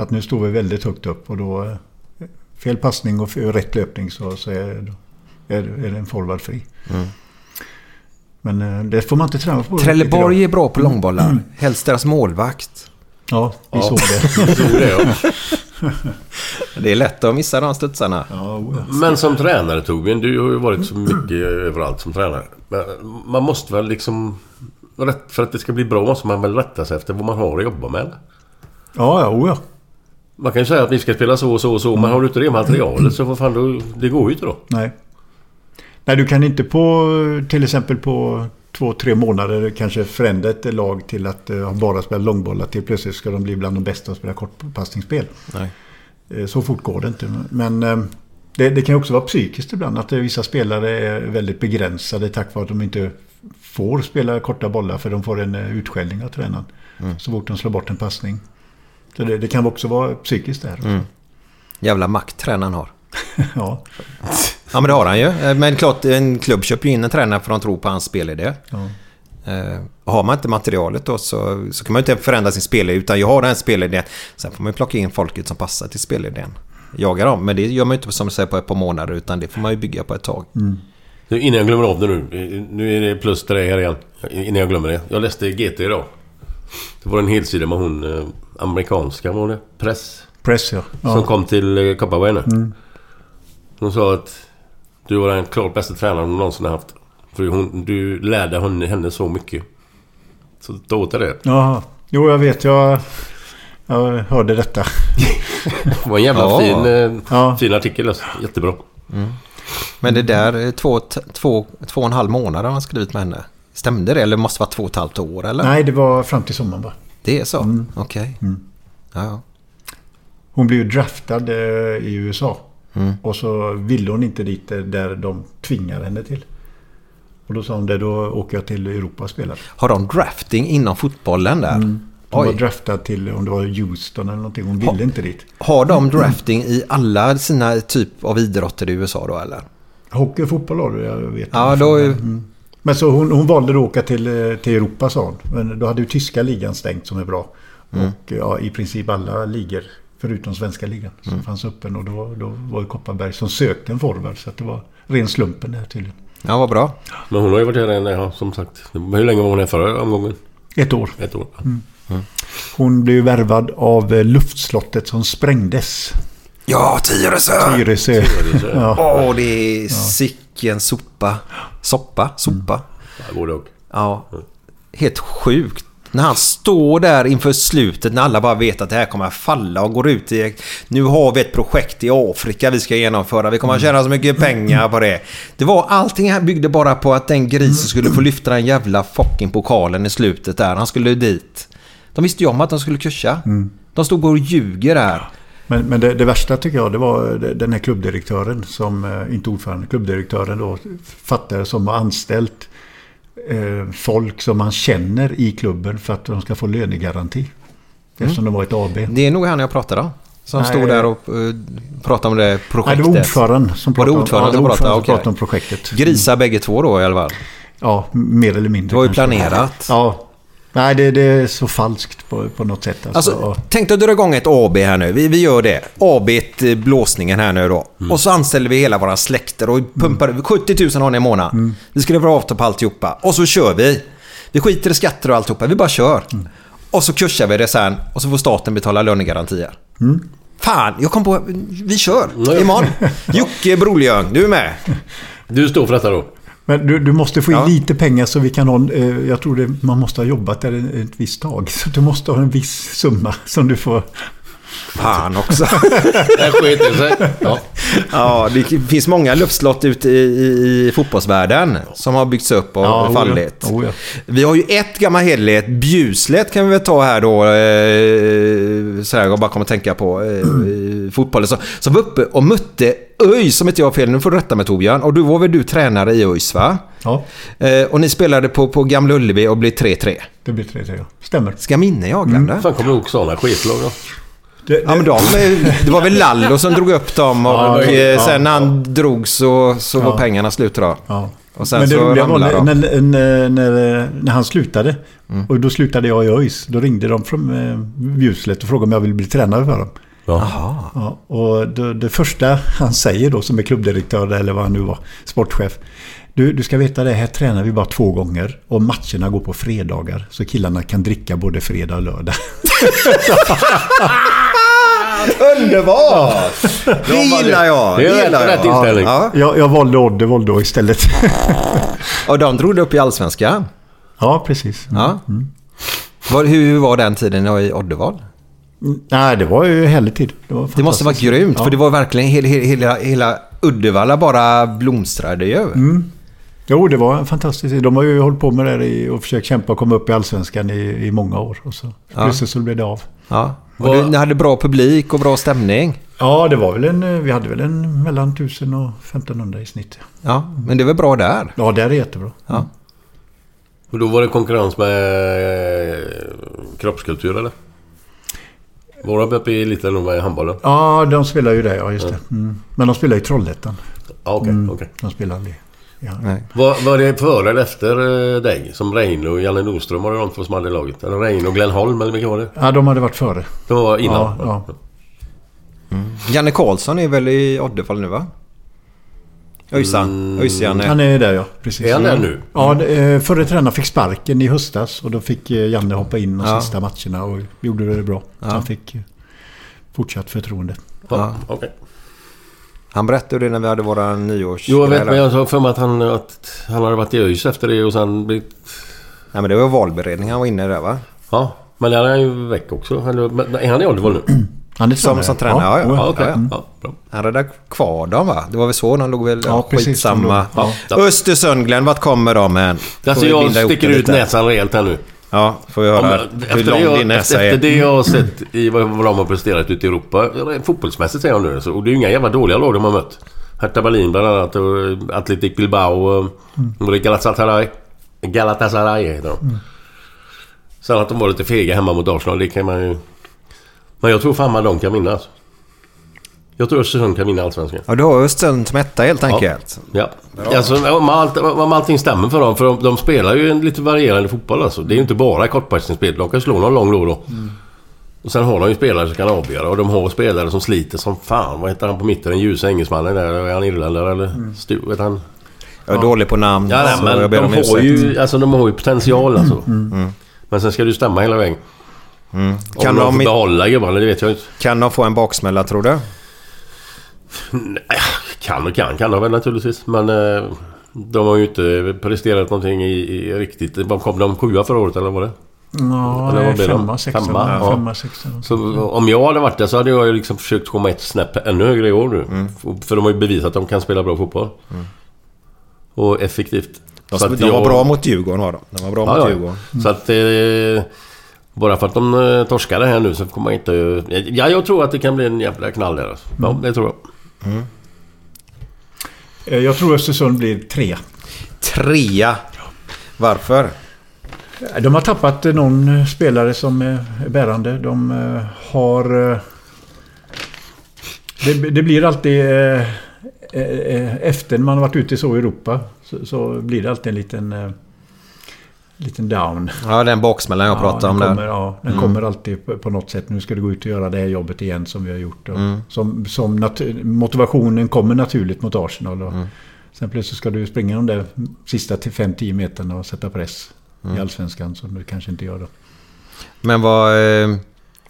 Att nu står vi väldigt högt upp och då... Fel passning och rätt löpning så, så är, är, är det en forward fri. Men eh, det får man inte träna på. Trelleborg är bra på långbollar. Helst deras målvakt. Ja, vi Ja. såg det. Tror det, ja. Det är lätt att missa de studsarna. Ja, oh. Men som tränare Torbjörn, du har ju varit så mycket överallt som tränare. Men man måste väl liksom... rätt- För att det ska bli bra måste man väl rätta sig efter vad man har att jobba med? eller? Ja, ja, oh ja. Man kan ju säga att vi ska spela så och så och så, men har du inte det materialet så vad fan, då, det går ju inte då. Nej. Nej, du kan inte på till exempel på två, tre månader kanske förändra ett lag till att uh, bara spela långbollar till plötsligt ska de bli bland de bästa att spela kortpassningsspel. Nej. Eh, Så fort går det inte. Men eh, det, det kan också vara psykiskt ibland att vissa spelare är väldigt begränsade tack vare att de inte får spela korta bollar för de får en utskällning av tränaren. Så fort de slår bort en passning. Så det, det kan också vara psykiskt där. också. Jävla makt tränaren har. Ja. Ja men det har han ju. Eh, Men klart en klubb köper ju in en tränare för att de tror på hans spelidé. Ja. Eh, har man inte materialet då så, så kan man ju inte förändra sin spelidé. Utan jag har den här spelidén. Sen får man ju plocka in folket som passar till spelidén. Jaga dem. Men det gör man ju inte som du säger på ett par månader. Utan det får man ju bygga på ett tag. Nu, Innan jag glömmer av det nu. Nu är det plus dig här igen. Innan jag glömmer det. Jag läste GT idag. Det var en helsida med hon eh, amerikanska, var det? Press. Press ja. Som ja. kom till Kopparberg nu. Hon sa att du var den klart bästa tränaren hon någonsin haft. För hon, du lärde henne, henne så mycket. Så ta åt dig det. Jaha. Jo, jag vet. Jag, jag hörde detta. Det var en jävla Ja. fin, eh, Ja. fin artikel. Alltså. Jättebra. Men det där, eh, två, två, två och en halv månad har han skrivit med henne. Stämde det? Eller måste det vara två och ett halvt år? Eller? Nej, det var fram till sommaren bara. Det är så? Okej. Ja, ja. Hon blev ju draftad eh, i USA. Mm. Och så ville hon inte dit där de tvingar henne till. Och då sa hon det, då åker jag till Europa och spelar. Har de drafting inom fotbollen där? Hon var draftad till, om det var Houston eller någonting. Hon ville inte dit. Har de drafting i alla sina typ av idrotter i USA då eller? Hockey och fotboll har du, jag vet Ja, då Mm. Men så hon, hon valde att åka till, eh, till Europa sa hon. Men då hade ju tyska ligan stängt som är bra. Mm. Och ja, i princip alla ligor förutom svenska ligan som Mm. fanns öppen. Och då, då var det Kopparberg som sökte en forward. Så att det var ren slumpen där tydligen. Ja, vad bra. Men hon har ju varit här, en- ja, som sagt. Hur länge var hon här förra omgången? Ett år. Ett år. Hon blev värvad av eh, luftslottet som sprängdes. Ja, Tyresö! Tyresö. Ja. Åh, det är sicken sopa. Soppa? Sopa? Ja, både och. Ja. Helt sjukt. När han står där inför slutet när alla bara vet att det här kommer att falla och går ut i... Nu har vi ett projekt i Afrika vi ska genomföra. Vi kommer att tjäna så mycket pengar på det. Det var allting här byggde bara på att den grisen skulle få lyfta den jävla fucking pokalen i slutet där. Han skulle dit. De visste ju om att de skulle kursa. De stod och ljuger där. Men, men det, det värsta tycker jag det var den här klubbdirektören som, eh, inte ordförande, klubbdirektören då fattade som har anställt folk som man känner i klubben för att de ska få lönegaranti. Eftersom de var ett AB. Det är nog han jag pratade om. Som Nej. stod där och uh, pratade om det Nej, projektet. det var ordföranden som Var det pratade, ordföranden ja, det som var pratade? ordföranden som pratade om projektet. Grisar bägge två då i alla fall. Ja, mer eller mindre. Det var ju planerat. Ja. Nej, det, det är så falskt på, på något sätt. Alltså, Alltså, tänk dig att dra igång ett AB här nu. Vi, vi gör det. AB eh, blåsningen här nu då. Och så anställer vi hela våra släkter och pumpar 70 000 har ni i månaden. Vi skriver avtal på alltihopa. Och så kör vi. Vi skiter i skatter och alltihopa. Vi bara kör. Och så kursar vi det sen och så får staten betala lönegarantier. Fan, jag kom på... Vi kör imorgon. Jocke Broljung, du är med. Du står för detta då? Men du, du måste få in Ja. lite pengar så vi kan ha... en, Eh, jag tror det, man måste ha jobbat där ett, ett visst tag. Så du måste ha en viss summa som du får... Fan också. Det sket det sig. Ja. Ja, det finns många luftslott ute i, i, i fotbollsvärlden som har byggts upp och Ja, fallit. oh ja. Oh ja. Vi har ju ett gammalt hederlighet, Bjuslet kan vi väl ta här då. Eh, så här, jag bara kommer att tänka på eh, fotbollen. Som, som var uppe och mötte ÖIS, som inte jag har fel, nu får du rätta mig Torbjörn. Och du var väl du tränare i ÖIS va? Ja, Eh, och ni spelade på, på Gamla Ullevi och blev 3-3. det blir 3 ja. Stämmer. Ska minne jag glömde? Fan kommer du ihåg sådana skitlag då? Det, Ja men de, eh, det var väl Lallo som drog upp dem och, Ja, eh, ja, sen när ja. han drog så, så var Ja. pengarna slut då. Ja. Och sen Men det så roliga var när, när, när, när han slutade. Mm. Och då slutade jag i ÖIS. Då ringde de från eh, Bjuslet och frågade om jag ville bli tränare för dem. Ja. Ja, och det, det första han säger då som är klubbdirektör eller vad han nu var, sportchef. Du, du ska veta det, här tränar vi bara två gånger och matcherna går på fredagar. Så killarna kan dricka både fredag och lördag. Underbart! Det gillar jag. Det gillar rätt inställning. Ja. Jag, jag valde Oddevold då istället. Och de drog upp i Allsvenskan. ja, precis. Ja. Var, hur var den tiden i Oddevall? Nej, det var ju härlig tid. Det, var Det måste vara grymt, Ja. för det var verkligen hela, hela, hela Uddevalla bara blomstrade ju. Mm. Jo, det var fantastiskt. De har ju hållit på med det i- och försökt kämpa och komma upp i Allsvenskan i, i många år. Och så plötsligt så blev det av. Ja. Och ni hade bra publik och bra stämning. Ja, det var väl en... Vi hade väl en mellan 1000 och 1500 i snitt. Ja, men det var bra där. Ja, det är jättebra. Ja. Och då var det konkurrens med eh, kroppskultur eller? Var de uppe i lite nog med handbollen? Ja, de spelar ju det. Ja, just det. Mm. Men de spelar i Trollhättan. Ja, okej. Mm. okej. De spelar aldrig. Ja. Var, var det före eller efter eh, dig? Som Reine och Janne Nordström var det de två som hade laget? Eller Reine och Glenn Holm eller vilka var det? ja, de hade varit före. De var innan? Ja, ja. Janne Karlsson är väl i Oddevall nu va? Öysan. Öys-Janne. Han är där ja, precis. Är han där nu? Ja, eh, förre tränaren fick sparken i höstas och då fick eh, Janne hoppa in de Ja. sista matcherna och gjorde det bra. Så han fick fortsatt förtroende. Ja. Okej. Han berättade det när vi hade våra nyårs... Jo, jag vet. Men jag har för mig att han, att han hade varit i ÖIS efter det och sen blivit... Nej men det var valberedningen han var inne där va? Ja. Men där är han ju väck också. Eller, men är han i Oddevall nu? Han är Som, som tränare, ja. ja. Ja, okej. ja, ja. Ja, bra. Han räddade kvar dem va? Det var väl så? De låg väl... Ja, Skitsamma. ja. Östersund Glenn, vart kommer de än? Alltså jag sticker ut lite? näsan rejält här nu. Ja, får vi höra hur efter, lång jag, din näsa efter, efter är. det jag har sett i vad vad de har presterat ute i Europa. Fotbollsmässigt säger jag nu. Så, och det är ju inga jävla dåliga lag de har mött. Hertha Berlin bland annat och Athletic Bilbao och, är Galatasaray. Galatasaray heter de. Sen att de var lite fega hemma mot Arsenal, det kan man ju... Men jag tror fan man de kan vinna alltså. Jag tror Östersund kan vinna Allsvenskan. Ja, du har Östersund som etta helt enkelt. Ja. Alltså, om, allt, om allting stämmer för dem. För de, de spelar ju en lite varierande fotboll alltså. Det är ju inte bara kortpassningsspel. De kan slå någon lång då och då. Och sen har de ju spelare som kan avgöra. Och de har spelare som sliter som fan. Vad heter han på mitten? Den ljusa engelsmannen där. Är han irländare eller? Stu, vet han? Jag är dålig på namn. Ja, nej, så men jag ber de om har, ursäkt. ju, alltså, de har ju potential alltså. Men sen ska du stämma hela vägen. Kan Om de, de, får behålla gubbarna, det vet jag inte. kan de få en baksmälla tror du? Kan och kan kan de väl naturligtvis. Men eh, de har ju inte presterat någonting i, i riktigt... Vad kom de? Sjua förra året eller vad var det? Ja, Eller vad det? femma, sexa. Femma, ja. Femma, sexa. Så om jag hade varit där så hade jag liksom försökt komma ett snäpp ännu högre i år nu. För de har ju bevisat att de kan spela bra fotboll. Och effektivt. De, Så de var jag- bra mot Djurgården var de. De var bra Ja, mot ja. Djurgården. Så att... Eh, bara för att de eh, torskade här nu så får man inte... Ja, jag tror att det kan bli en jävla knall där. Alltså. Ja, det tror jag. Eh, Jag tror Östersund blir tre. Trea. Varför? De har tappat eh, någon eh, spelare som är bärande. De eh, har... eh, Det, det blir alltid... eh, eh, Efter man har varit ute så i Europa så, så blir det alltid en liten... Liten down. Ja, den baksmällan jag pratade om den kommer, där. Ja, den kommer alltid på, på något sätt. Nu ska du gå ut och göra det här jobbet igen som vi har gjort. Mm. Som, som motivationen kommer naturligt mot Arsenal. Och Mm. Sen plötsligt ska du springa de där sista till 5-10 meterna och sätta press Mm. i Allsvenskan som du kanske inte gör då. Men vad... Eh,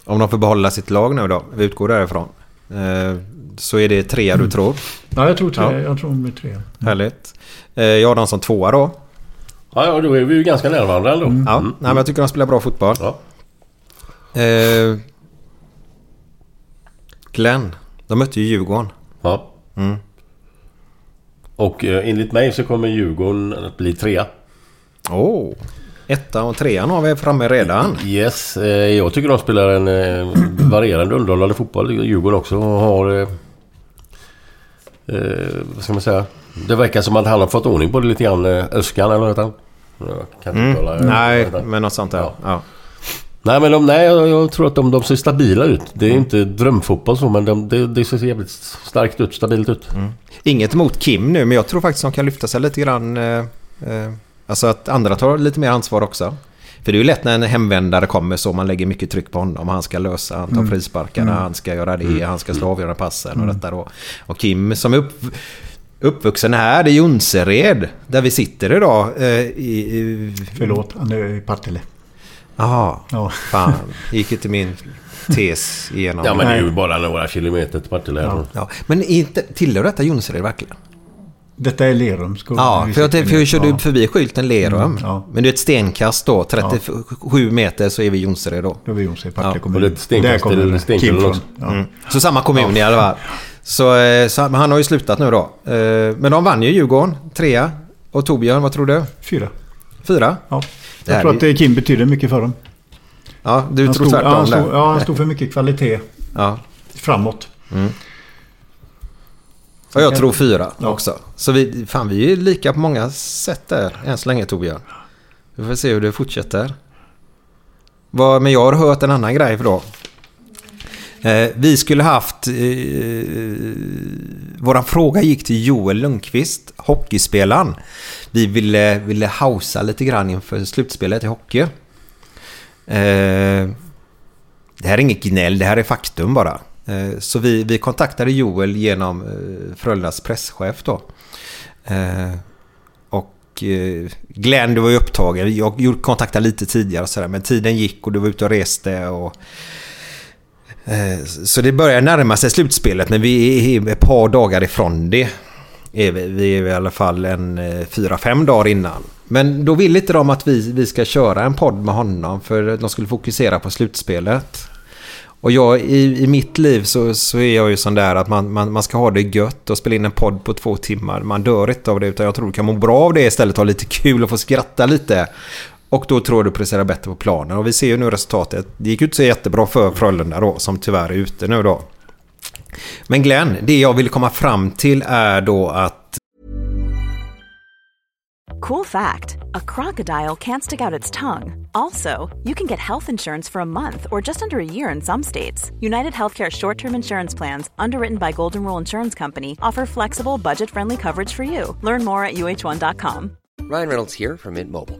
om de får behålla sitt lag nu då. Vi utgår därifrån. Eh, så är det trea du tror. Ja, jag tror, tre, Ja. jag tror de blir tre. Härligt. Eh, jag har dem som tvåa då. Ja, ja, då är vi ju ganska nära varandra ändå. Ja, Mm. nej, men jag tycker de spelar bra fotboll. Ja. Eh, Glenn. De mötte ju Djurgården. Ja. Mm. Och eh, enligt mig så kommer Djurgården att bli trea. Oh. Ettan och trean har vi framme redan. Yes, eh, jag tycker de spelar en eh, varierande underhållande fotboll. Djurgården också har... Eh, eh, vad ska man säga? Det verkar som att han har fått ordning på det lite grann. Eh, Öskan eller han? Jag kan inte Mm. uttala- Nej, men något sånt där. Ja. Ja. Nej men de, nej, jag, tror att de, de ser stabila ut. Det är inte drömfotboll så men de, det, det ser jävligt starkt ut, stabilt ut. Inget emot Kim nu, men jag tror faktiskt de kan lyfta sig lite grann. Eh, eh, alltså att andra tar lite mer ansvar också. För det är ju lätt när en hemvändare kommer så man lägger mycket tryck på honom. Han ska lösa, han tar frisparkarna, han ska göra det, han ska slå avgörande passen och detta då. Och Kim som är upp, uppvuxen här i Jonsered, där vi sitter idag. Eh, i, i, Förlåt, han är i Partille. Jaha, Ja. fan. Gick inte min tes igenom. Ja men det är ju bara några kilometer till Partille. Ja. Ja. Ja, men inte, tillhör detta Jonsered verkligen? Detta är Lerum. Ja, vi för jag, för jag nu. körde Ja, förbi skylten Lerum. Mm, ja. Men det är ett stenkast då. 37 meter så är vi i Jonsered då. Då är vi Jonsered, Partille Ja, kommun. och det är ett stenkast Där kommer till Kim från. Ja. Mm. Så samma kommun i alla fall. Så, eh, så han har ju slutat nu då. Eh, Men de vann ju Djurgården, trea. Och Torbjörn, vad tror du? Fyra. Fyra? Ja. Jag tror är- att eh, Kim betyder mycket för dem. Ja, du Han tror stod, tvärtom han, stod, där. ja, han stod för mycket kvalitet Ja. framåt. Och jag tror fyra Ja. också. Så vi, fan, vi är lika på många sätt där än så länge Torbjörn. Vi får se hur det fortsätter. Vad, men jag har hört en annan grej för då. Eh, vi skulle haft... Eh, våran fråga gick till Joel Lundqvist, hockeyspelaren. Vi ville, ville hausa lite grann inför slutspelet i hockey. Eh, det här är inget gnäll, det här är faktum bara. Eh, Så vi, vi kontaktade Joel genom eh, Frölundas presschef då. Eh, Och eh, Glenn, du var ju upptagen. Jag kontaktade lite tidigare och sådär, men tiden gick och du var ute och reste och... Eh, så det börjar närma sig slutspelet, men vi är ett par dagar ifrån det. Är vi, vi är i alla fall en eh, fyra, fem dagar innan. Men då vill inte de att vi, vi ska köra en podd med honom för de skulle fokusera på slutspelet. Och jag, i, i mitt liv så, så är jag ju sån där att man, man, man ska ha det gött och spela in en podd på två timmar. Man dör inte av det utan jag tror du kan må bra av det istället. Ha lite kul och få skratta lite. Och då tror jag du presterar bättre på planen. Och vi ser ju nu resultatet. Det gick ju inte så jättebra för Frölunda då som tyvärr är ute nu då. Men Glenn, det jag vill komma fram till är då att Cool fact a crocodile can't stick out its tongue. Also, you can get health insurance for a month or just under a year in some states. United Healthcare short term insurance plans, underwritten by Golden Rule Insurance Company, offer flexible, budget friendly coverage for you. Learn more at uh1.com. Ryan Reynolds here from Mint Mobile.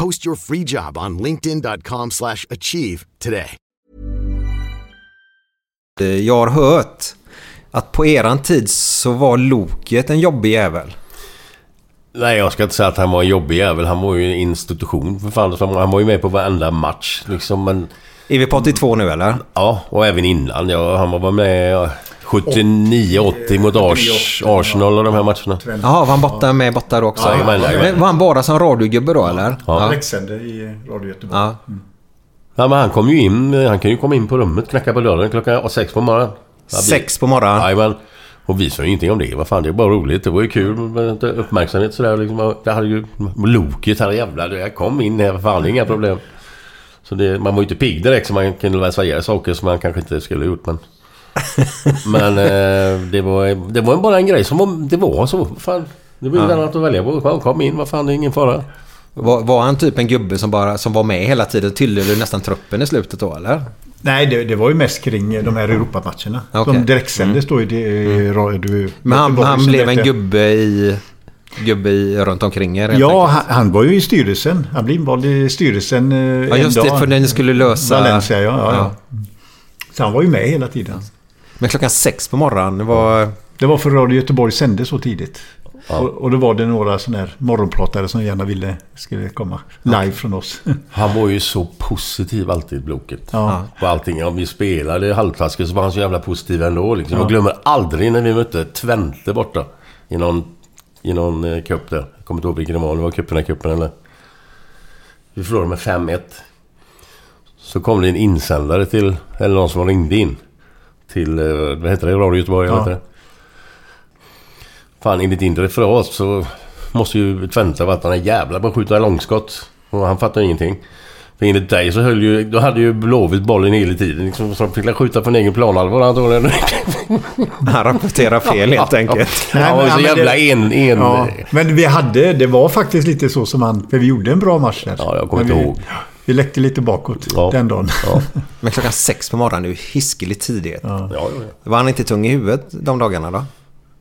Post your free job on linkedin.com/achieve slash achieve today. Eh, Jag har hört att på eran tid så var Loket en jobbig jävel. Nej, jag ska inte säga att han var en jobbig jävel. Han var ju en institution för fan. Han var ju med på varenda match liksom. Men... Är vi på 82 nu eller? Ja, och även innan. Ja, han var med 79-80 mot Ars, Arsenal och de här matcherna. Jaha, var han borta med borta då också? Ja, jajamän, jajamän. Men Var han bara som radiogubbe då eller? Ja. Växande i Radio Göteborg. Ja. Ja, men han kom ju in. Han kan ju komma in på rummet, knacka på dörren klockan sex på morgonen. Ja, Sex på morgonen? Jajamän. Och vi sa ju ingenting om det. Vad fan, det är bara roligt. Det var ju kul med uppmärksamhet sådär. Liksom. Det hade ju... Loket, här jävlar. Jag kom in här. Fan, det är inga problem. Så det, man var ju inte pigg direkt så man kunde väl säga saker som man kanske inte skulle ha gjort. Men, men eh, det var, det var bara en grej som var, det var så. Fan, det var ju Ja. annat att välja på. Kom, kom in, vad fan, det är ingen fara. Var, var han typ en gubbe som bara som var med hela tiden tillhörde nästan truppen i slutet då eller? Nej, det, det var ju mest kring de här Europamatcherna. Okej. Som direktsändes då i det, i radio. Men han, han blev en gubbe i... Gubbe i, runt omkring er Ja, han, han var ju i styrelsen. Han blev invald i styrelsen eh, Ja, just en det, dag. för när ni skulle lösa- Valencia, ja. ja, Ja. ja. Så han var ju med hela tiden. Men klockan sex på morgonen, det var... Det var för Radio Göteborg sände så tidigt. Och, och då var det några sådana här morgonpratare som gärna ville skulle komma live från oss. Han var ju så positiv alltid, Bloket. Ja. På allting. Om vi spelade halvtaskigt så var han så jävla positiv ändå. Liksom. Ja. Jag glömmer aldrig när vi mötte Twente borta. I någon, i någon eh, cup där. Jag kommer inte ihåg vilken det var. Det var cupen i cupen eller... Vi förlorade med 5-1. Så kom det en insändare till... Eller någon som ringde in. Till... eh, Vad heter det? Radio Göteborg? Ja. Ja. Heter det. Fan, enligt din referat så måste ju Twente varit den här jävla på att skjuta långskott. Och han fattar ingenting. För enligt dig så höll ju... Då hade ju Blåvitt bollen hela tiden. Liksom, så fick skjuta från egen planhalva antagligen. Han rapporterar fel helt enkelt. Han var så men jävla det- en... en Ja, men vi hade, det var faktiskt lite så som han, för vi gjorde en bra match där. Ja, jag kommer inte vi, ihåg. Vi läckte lite bakåt den dagen. Men klockan sex på morgonen, det är ju hiskeligt tidigt. Ja, ja, ja. Var han inte tung i huvudet de dagarna då?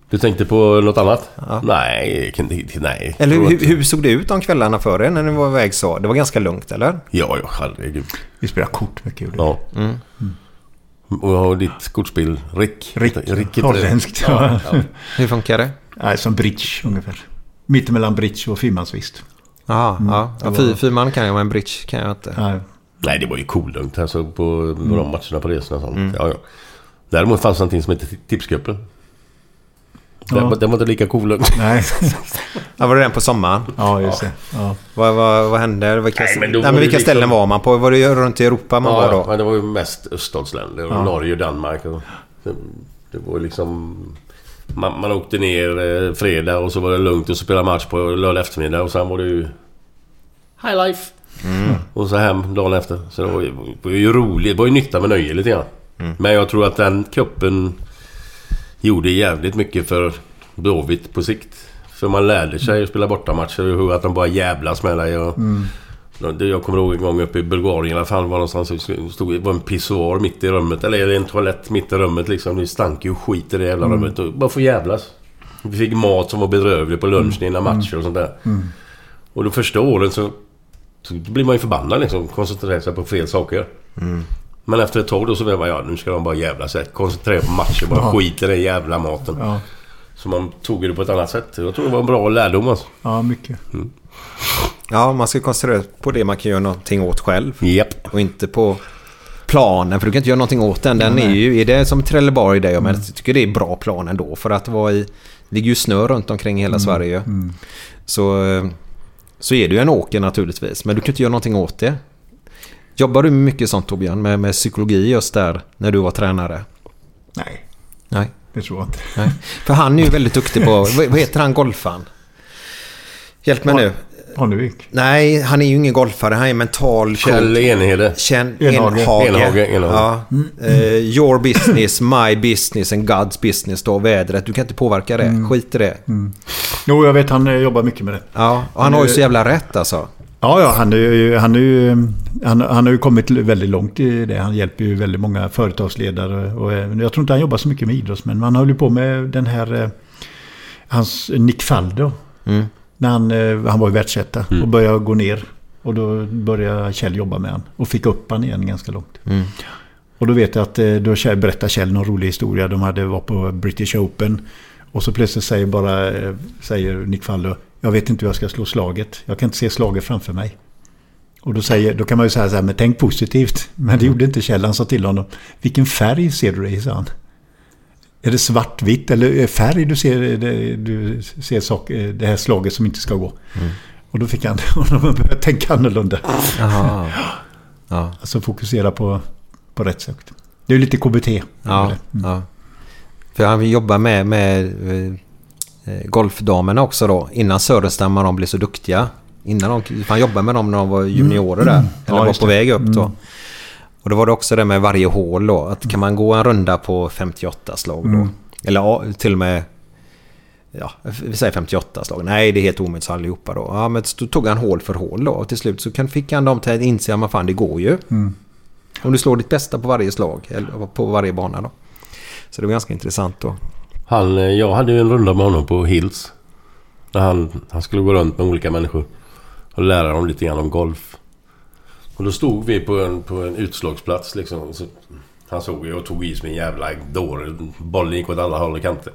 Du tänkte på något annat? Nej, nej. Eller hur, hur såg det ut de kvällarna för er när ni var iväg så? Det var ganska lugnt eller? Ja, ja, herregud. Vi spelade kort mycket. Ja. Mm. Och jag har ditt kortspel, Rick. Rick, Rick holländskt. Ja, ja. Hur funkar det? Nej, som bridge ungefär. Mittemellan bridge och fyrmansvist. Jaha, ja. ja fy, var- fyrman kan jag, men bridge kan jag inte. Nej. Nej, det var ju kolugnt alltså på på de matcherna på resorna och sånt. Mm. Ja, ja. Däremot fanns det någonting som hette Tipscupen. Den, Ja. var- den var inte lika kolugnt. Nej. Ja, var det den på sommaren? Ja, just det. Ja. Vad, vad, vad hände? Vilka, Nej, nej, men då men vilka liksom- ställen var man på? Var det runt i Europa man ja, var ja, då? men det var ju mest öststatsländer. Och Ja. Norge och Danmark. Och det, det var ju liksom... Man, man åkte ner eh, fredag och så var det lugnt och så spelade match på lördag eftermiddag och sen var det ju... High life! Mm. Och så hem dagen efter. Så det var ju, det var ju roligt. Det var ju nytta med nöje lite grann. Mm. Men jag tror att den kuppen gjorde jävligt mycket för Blåvitt på sikt. För man lärde sig att spela bortamatcher och att de bara jävlas med dig. Och, Mm. Jag kommer ihåg en gång uppe i Bulgarien i alla fall. Var någonstans, stod, det var en pissoar mitt i rummet. Eller en toalett mitt i rummet liksom. Det stank ju skit i det jävla Mm. rummet. Bara få jävlas. Vi fick mat som var bedrövlig på lunchen innan matcher och sånt där. Mm. Och de första åren så, så blir man ju förbannad liksom. Koncentrerar sig på fel saker. Mm. Men efter ett tag då så blev man ja nu ska de bara jävla sig. Koncentrera på matchen. Bara Ja. skit i den jävla maten. Ja. Så man tog det på ett annat sätt. Jag tror det var en bra lärdom alltså. ja, mycket. Ja, man ska koncentrera sig på det man kan göra någonting åt själv. Japp. Och inte på planen, för du kan inte göra någonting åt den. Den är Nej. ju, är det som Trelleborg det, men jag tycker det är bra plan ändå. För att vara i ligger ju snö runt omkring hela Sverige. mm. Så, så är det ju en åker naturligtvis. Men du kan inte göra någonting åt det. Jobbar du mycket sånt Torbjörn? Med, med psykologi just där när du var tränare? Nej, Nej. det tror jag inte. Nej. För han är ju väldigt duktig på... Vad heter han golfaren? Hjälp mig nu. Parnevik. Nej, han är ju ingen golfare. Han är mental Kjell. Enhede. Enhage. Enhage. Ja. Eh, your business, my business and God's business då. Vädret. Du kan inte påverka det. Skit i det. Jo, jag vet han eh, jobbar mycket med det. Ja, och han har ju så jävla rätt alltså. Ja, ja han, är ju, han, är ju, han, han har ju kommit väldigt långt i det. Han hjälper ju väldigt många företagsledare. Och, jag tror inte han jobbar så mycket med idrottsmän. Men han håller på med den här... eh, Hans Nick Faldo. Mm. När han, eh, han var ju världsetta och började gå ner. Och då började Kjell jobba med han. Och fick upp han igen ganska långt. Mm. Och då vet jag att eh, då berättar Kjell någon rolig historia. De hade var på British Open. Och så plötsligt säger bara eh, säger Nick Faldo. Jag vet inte hur jag ska slå slaget. Jag kan inte se slaget framför mig. Och då, säger, då kan man ju säga så här, men tänk positivt. Men det gjorde inte Kjell. Han sa till honom. Vilken färg ser du i? sa han. Är det svartvitt eller är färg du ser, det, du ser sak, det här slaget som inte ska gå? Och då fick han honom att börja tänka annorlunda. Jaha. Ja. Alltså fokusera på, på rätt sak. Det är lite KBT. Ja, ja. För han jobbar med, med eh, eh, golfdamerna också då. Innan Sörenstam och de blev så duktiga. Innan de, han jobbade med dem när de var juniorer där. Eller Ja, var på det. väg upp då. Och då var det också det med varje hål då. Att kan man gå en runda på 58 slag då. Mm. Eller ja, till och med... Ja, vi säger 58 slag. Nej, det är helt omöjligt så allihopa då. Ja, men då tog han hål för hål då. Och till slut så kan, fick han dem till att inse att fan det går ju. Mm. Om du slår ditt bästa på varje slag. Eller på varje bana då. Så det var ganska intressant då. Han, eh, jag hade ju en runda med honom på Hills. När han, han skulle gå runt med olika människor. Och lära dem lite grann om golf. Och då stod vi på en, på en utslagsplats liksom. Så han såg ju och tog i som en jävla dåre. Bollen gick åt alla håll och kanter.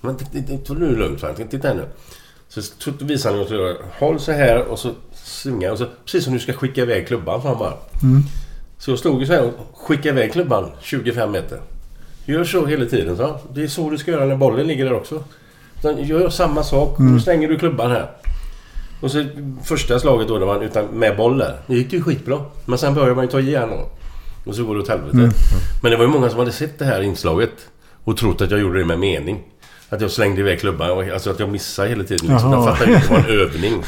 Men det- nu lugnt Frank. Titta här nu. Så visade han att håll så här och så svinga. Och så, precis som du ska skicka iväg klubban. Fan bara. Mm. Så jag stod ju så här och skickade iväg klubban 25 meter. Gör så hela tiden, så. Det är så du ska göra när bollen ligger där också. Utan gör samma sak. Mm. Nu stänger du klubban här. Och så första slaget då, när man, utan, med boll där. Det gick ju skitbra. Men sen börjar man ju ta igen då. Och så går det åt helvete. Mm. Men det var ju många som hade sett det här inslaget. Och trott att jag gjorde det med mening. Att jag slängde iväg klubban. och- Alltså att jag missade hela tiden. Liksom. Jaha. De fattade inte att det var en övning.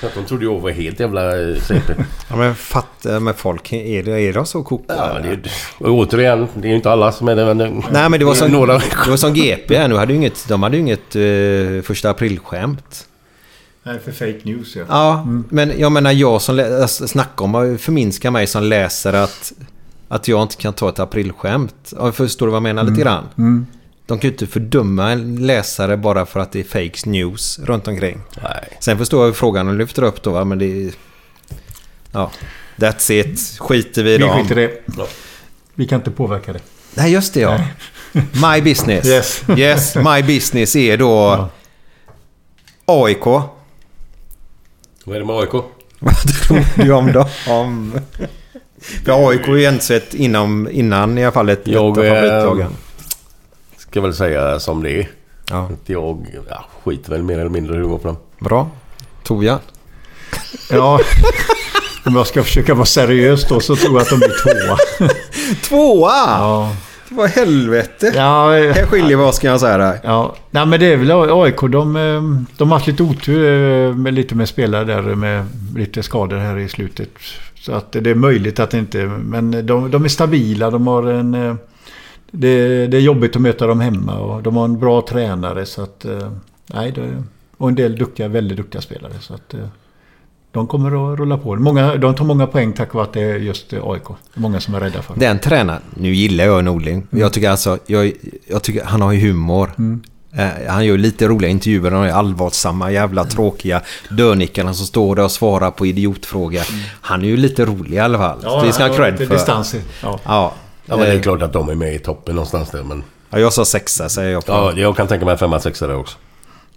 Så att de trodde jag var helt jävla eh, CP. Ja men fatta med folk. Är det, är det så koka? Ja, det är, och återigen, det är ju inte alla som är det. Men det, Nej men det var, som, några. det var som GP här nu. Hade ju inget, de hade ju inget uh, första aprilskämt. Nej, för fake news ja. Ja, men jag menar jag som lä- alltså, snackar om att förminska mig som läsare att, att jag inte kan ta ett aprilskämt. Ja, Förstår du vad jag menar lite grann? Mm. De kan ju inte fördöma en läsare bara för att det är fake news runt omkring. Nej. Sen förstår jag frågan och lyfter upp då va, men det är... Ja, that's it. Skiter vi i Vi dem. skiter i det. Vi kan inte påverka det. Nej, just det ja. My business. Yes. yes, my business är då AIK. Vad är det med AIK? Vad tror du om dem? För AIK är ju insett inom, innan i alla fall ett Jag, ett eh. Ska väl säga som det är. Ja. Jag ja, skiter väl mer eller mindre hur det går för dem. Bra. Torbjörn? Ja, om jag ska försöka vara seriös då så tror jag att de blir tvåa. Tvåa? Ja. Vad helvete. Ja, Här skiljer vi oss kan jag säga där. Ja, nej men det är väl AIK. De, eh, de har haft lite otur eh, med, lite med spelare där med lite skador här i slutet. Så att det är möjligt att det inte... Men de, de är stabila. De har en... eh, Det, det är jobbigt att möta dem hemma och de har en bra tränare så att... Nej, det, och en del duktiga, väldigt duktiga spelare så att... De kommer att rulla på. Många, de tar många poäng tack vare att det är just AIK. Många som är rädda för det. Den tränaren, nu gillar jag Norling. Jag tycker alltså, jag, jag tycker han har ju humor. Eh, han gör lite roliga intervjuer, de är allvarsamma, jävla tråkiga dörnickarna som står där och svarar på idiotfrågor. Han är ju lite rolig i alla fall. Ja, det ska han ha han cred för. distans ja. Ja. Ja, men det är Eh, klart att de är med i toppen någonstans där. Men ja, jag sa sexa säger jag på. ja, jag kan tänka mig femma, sexa där också.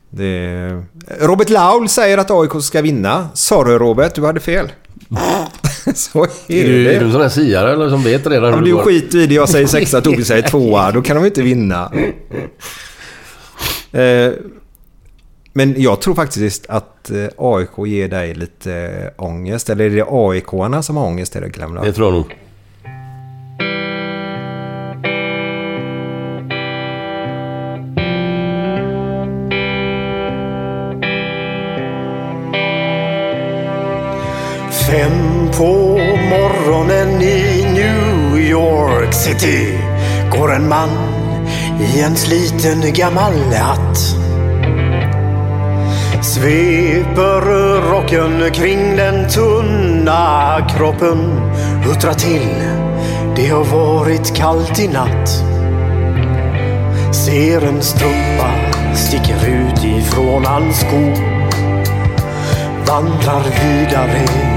Det... Robert Laul säger att AIK ska vinna. Sorry Robert, du hade fel. Så är Är du, är du det. en sån här siare eller som vet redan hur du det går? skit i det, jag säger sexa, Tobbe säger tvåa. Då kan de inte vinna. Eh, men jag tror faktiskt att eh, AIK ger dig lite eh, ångest. Eller är det AIK-arna som har ångest det? Det tror jag nog. Fem på morgonen i New York City går en man i en sliten gammal hatt. Sveper rocken kring den tunna kroppen, huttrar till. Det har varit kallt i natt. Ser en strumpa sticker ut ifrån hans sko. Vandrar vidare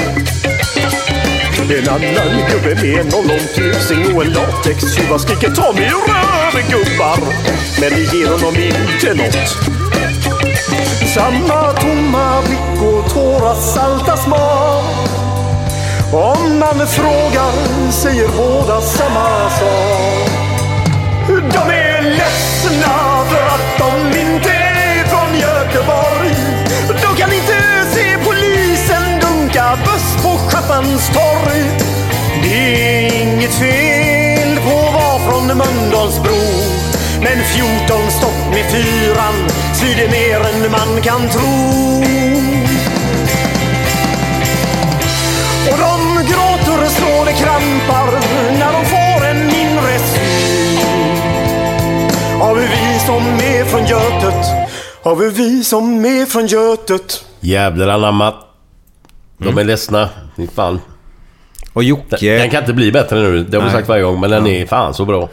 En annan gubbe med en tusing och en latextjuva skriker ta mig röven gubbar. Men det ger honom inte nåt. Samma tomma blick och tårar salta smak. Om man frågar säger båda samma sak. De är ledsna för att de inte är från Göteborg. Torg. Det är inget fel på att vara från Mölndalsbro. Men 14 stopp med fyran svider mer än man kan tro. Och de gråter så det krampar när de får en inre syn av hur vi som är från Götet, av hur vi som är från Götet. Jävlar anamma. De Mm. är ledsna. Fy fan. Och Jocke... Den, den kan inte bli bättre nu. Det har vi sagt varje gång. Men den är fan så bra.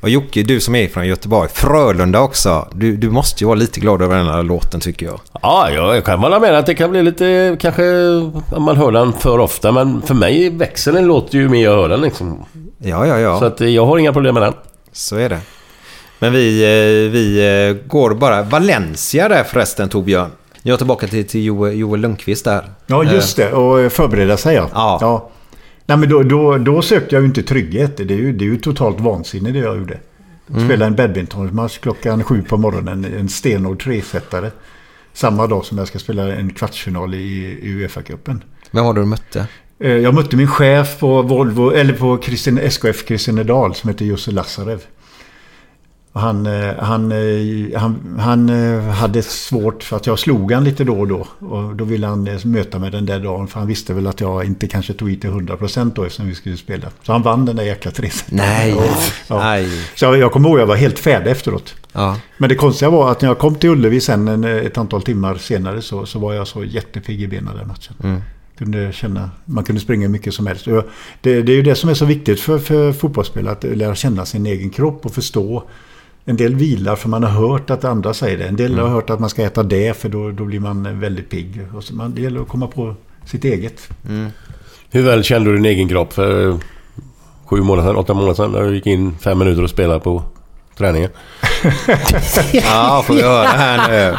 Och Jocke, du som är från Göteborg. Frölunda också. Du, du måste ju vara lite glad över den här låten tycker jag. Ja, jag jag kan hålla med att det kan bli lite... Kanske om man hör den för ofta. Men för mig växer den låter ju mer jag hör den liksom. Ja, ja, ja. Så att eh, jag har inga problem med den. Så är det. Men vi, eh, vi eh, går bara... Valencia där förresten, Torbjörn. Jag är tillbaka till, till Joel, Joel Lundqvist där. Ja, just det. Och förbereda sig ja. Ja. Nej, men då, då, då sökte jag ju inte trygghet. Det är ju, det är ju totalt vansinne det jag gjorde. Mm. Spela en badmintonmatch klockan sju på morgonen. En stenhård tresetare. Samma dag som jag ska spela en kvartsfinal i, i Uefa-cupen. Vem var det du mötte? Eh, Jag mötte min chef på Volvo, eller på Kristin, SKF Kristinedal som heter Jussi Lassarev. Och Han, eh, han, eh, han, han eh, hade svårt för att jag slog han lite då och då. Och då ville han eh, möta mig den där dagen. För han visste väl att jag inte kanske tog i till 100% då eftersom vi skulle spela. Så han vann den där jäkla tresetaren. Nej. Ja. Nej. Så jag, jag kommer ihåg att jag var helt färdig efteråt. Ja. Men det konstiga var att när jag kom till Ullevi sen en, ett antal timmar senare så, så var jag så jättepigg i benen den matchen. Mm. Kunde känna, man kunde springa mycket som helst. Och Det, det är ju det som är så viktigt för, för fotbollsspelare. Att lära känna sin egen kropp och förstå. En del vilar för man har hört att andra säger det. En del Mm. har hört att man ska äta det för då, då blir man väldigt pigg. Och så man, det gäller att komma på sitt eget. Hur väl kände du din egen kropp för eh, sju månader sedan, åtta månader sedan när du gick in fem minuter och spelade på träningen? Ja, får vi höra här nu.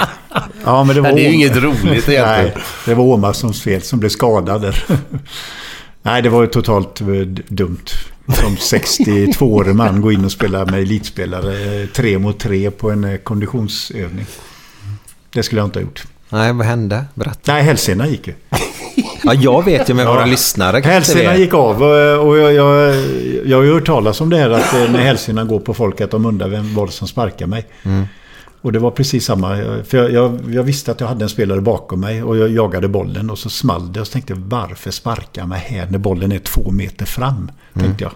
Ja, men det var Nej, det är ju inget roligt egentligen. Nej, det var Åmarssons fel som blev skadad. Nej, det var ju totalt eh, dumt. Som 62-årig man gå in och spela med elitspelare eh, tre mot tre på en eh, konditionsövning. Det skulle jag inte ha gjort. Nej, vad hände? Berätta. Nej, hälsenan gick ju. Ja, jag vet ju med våra lyssnare. kanske Hälsenan gick av och, och jag, jag, jag har ju hört talas om det här att eh, när hälsenan går på folk att de undrar vem var det som sparkar mig. Mm. Och det var precis samma. För jag, jag, jag visste att jag hade en spelare bakom mig och jag jagade bollen och så small det. Och så tänkte jag varför sparka mig här när bollen är två meter fram? Mm. Tänkte jag.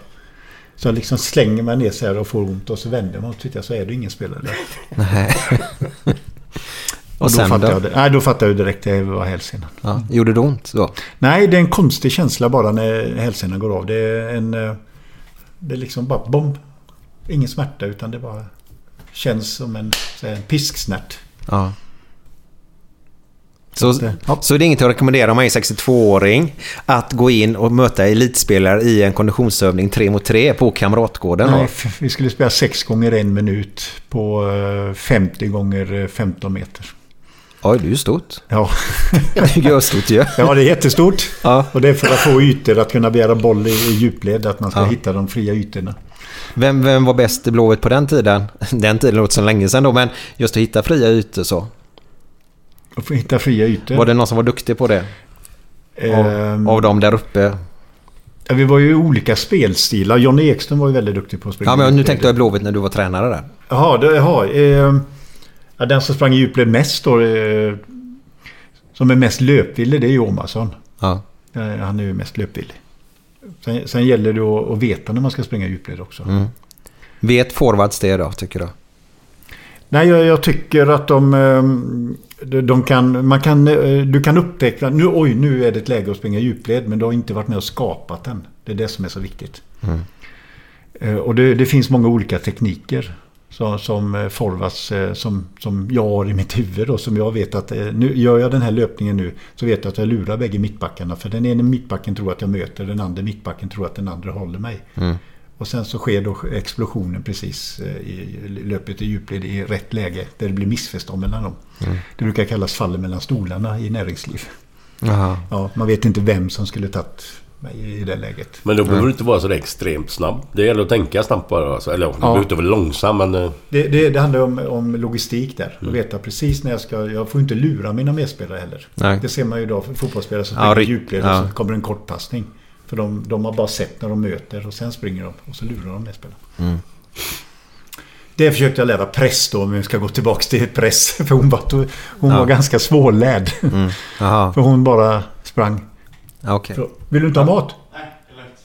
Så jag liksom slänger mig ner så här och får ont och så vänder mig och tittar så är det ingen spelare där. Nej. Och, Och då, sen då? jag. Nej, då fattade jag direkt att det var hälsenan. Ja, gjorde det ont då? Nej, det är en konstig känsla bara när hälsenan går av. Det är en... eh, Det är liksom bara bomb. Ingen smärta utan det bara känns som en, så en pisksnärt. Ja. Så, så det är inget att rekommendera om man är 62-åring att gå in och möta elitspelare i en konditionsövning 3 mot 3 på Kamratgården. Nej, vi skulle spela 6 gånger en minut på eh, 50 gånger eh, 15 meter. Oj, det är ju stort. Ja. Det är ju stort ju. Ja, det är jättestort. Ja. Och det är för att få ytor att kunna begära boll i djupled. Att man ska Ja. hitta de fria ytorna. Vem, vem var bäst i Blåvitt på den tiden? Den tiden låter så länge sedan då, men just att hitta fria ytor så. Få hitta fria ytor. Var det någon som var duktig på det? Av, Ehm, av dem där uppe? Ja, vi var ju olika spelstilar. Johnny Ekström var ju väldigt duktig på att springa Ja, men nu tänkte jag i Blåvitt när du var tränare där. Jaha, det, jaha eh, den som sprang i djupled mest då, eh, som är mest löpvillig, det är ju Omarsson. Ja. Han är ju mest löpvillig. Sen, sen gäller det att, veta när man ska springa djupled också. Mm. Vet forwards det då, tycker du? Nej, jag, jag tycker att de, ehm, de, kan, man kan, eh, du kan upptäcka, nu, oj, nu är det ett läge att springa djupled, men du har inte varit med och skapat den. Det är det som är så viktigt. Mm. Eh, Och det, det finns många olika tekniker som, som eh, forwards eh, som, som jag har i mitt huvud. Då, som jag vet att eh, nu gör jag den här löpningen nu så vet jag att jag lurar bägge mittbackarna. För den ena mittbacken tror att jag möter, den andra mittbacken tror att den andra håller mig. Mm. Och sen så sker då explosionen precis i löpet i djupled i rätt läge. Där det blir missförstånd mellan dem. Mm. Det brukar kallas fallet mellan stolarna i näringsliv. Ja, man vet inte vem som skulle tagit mig i det läget. Men då behöver du inte vara så extremt snabb. Det gäller att tänka snabbt bara. Alltså. Eller ja, du Ja. behöver inte vara långsam men... eh, Det, det, det handlar om, om logistik där. Att veta precis när jag ska... Jag får inte lura mina medspelare heller. Nej. Det ser man ju idag för fotbollsspelare som Ja, springer ri- i djupled ja. och så kommer en kortpassning. För de, de har bara sett när de möter och sen springer de och så lurar de medspelaren. Mm. Det försökte jag lära press då, om vi ska gå tillbaka till press. För hon var, hon Ja. var ganska svårlärd. Mm. För hon bara sprang. Så, Vill du inte ha mat? Nej, det är lugnt.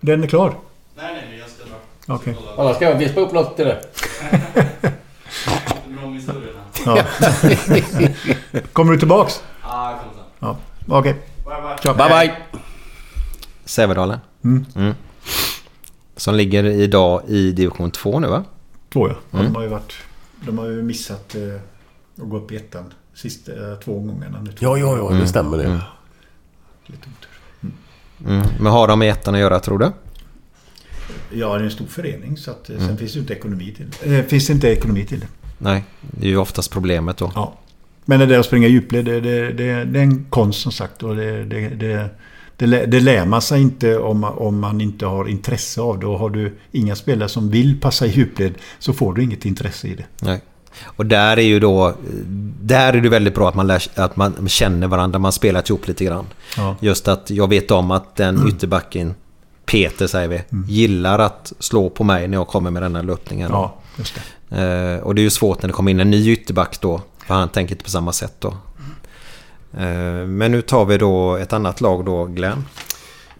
Den är klar? Nej, nej, jag ska dra. Okej. Annars ska jag vispa upp något till historierna. Ja. Kommer du tillbaks? Ja, jag kommer sen. Ja. Okej. Bye, Bye bye! Sävedalen. Mm. Mm. Som ligger idag i division 2 nu va? Två ja. ja Mm. De har ju varit... De har ju missat eh, att gå upp i ettan. Sista eh, två gångerna nu. Ja, ja, ja. Det stämmer det. Lite otur. Mm. Men har de med ettan att göra tror du? Ja, det är en stor förening så att eh, Mm. sen finns det inte ekonomi till det. Eh, finns inte ekonomi till det. Nej, det är ju oftast problemet då. Ja. Men det där att springa djupled, det, det, det, det är en konst som sagt. Och det, det, det, det, det lär man sig inte om, om man inte har intresse av det. Och har du inga spelare som vill passa i djupled så får du inget intresse i det. Nej. Och där är ju då... Där är det väldigt bra att man, lär, att man känner varandra, man spelar ihop lite grann. Ja. Just att jag vet om att den ytterbacken, Peter säger vi, gillar att slå på mig när jag kommer med den här löpningen. Ja, just det. Eh, och det är ju svårt när det kommer in en ny ytterback då. För han tänker inte på samma sätt då. Eh, men nu tar vi då ett annat lag då, Glenn.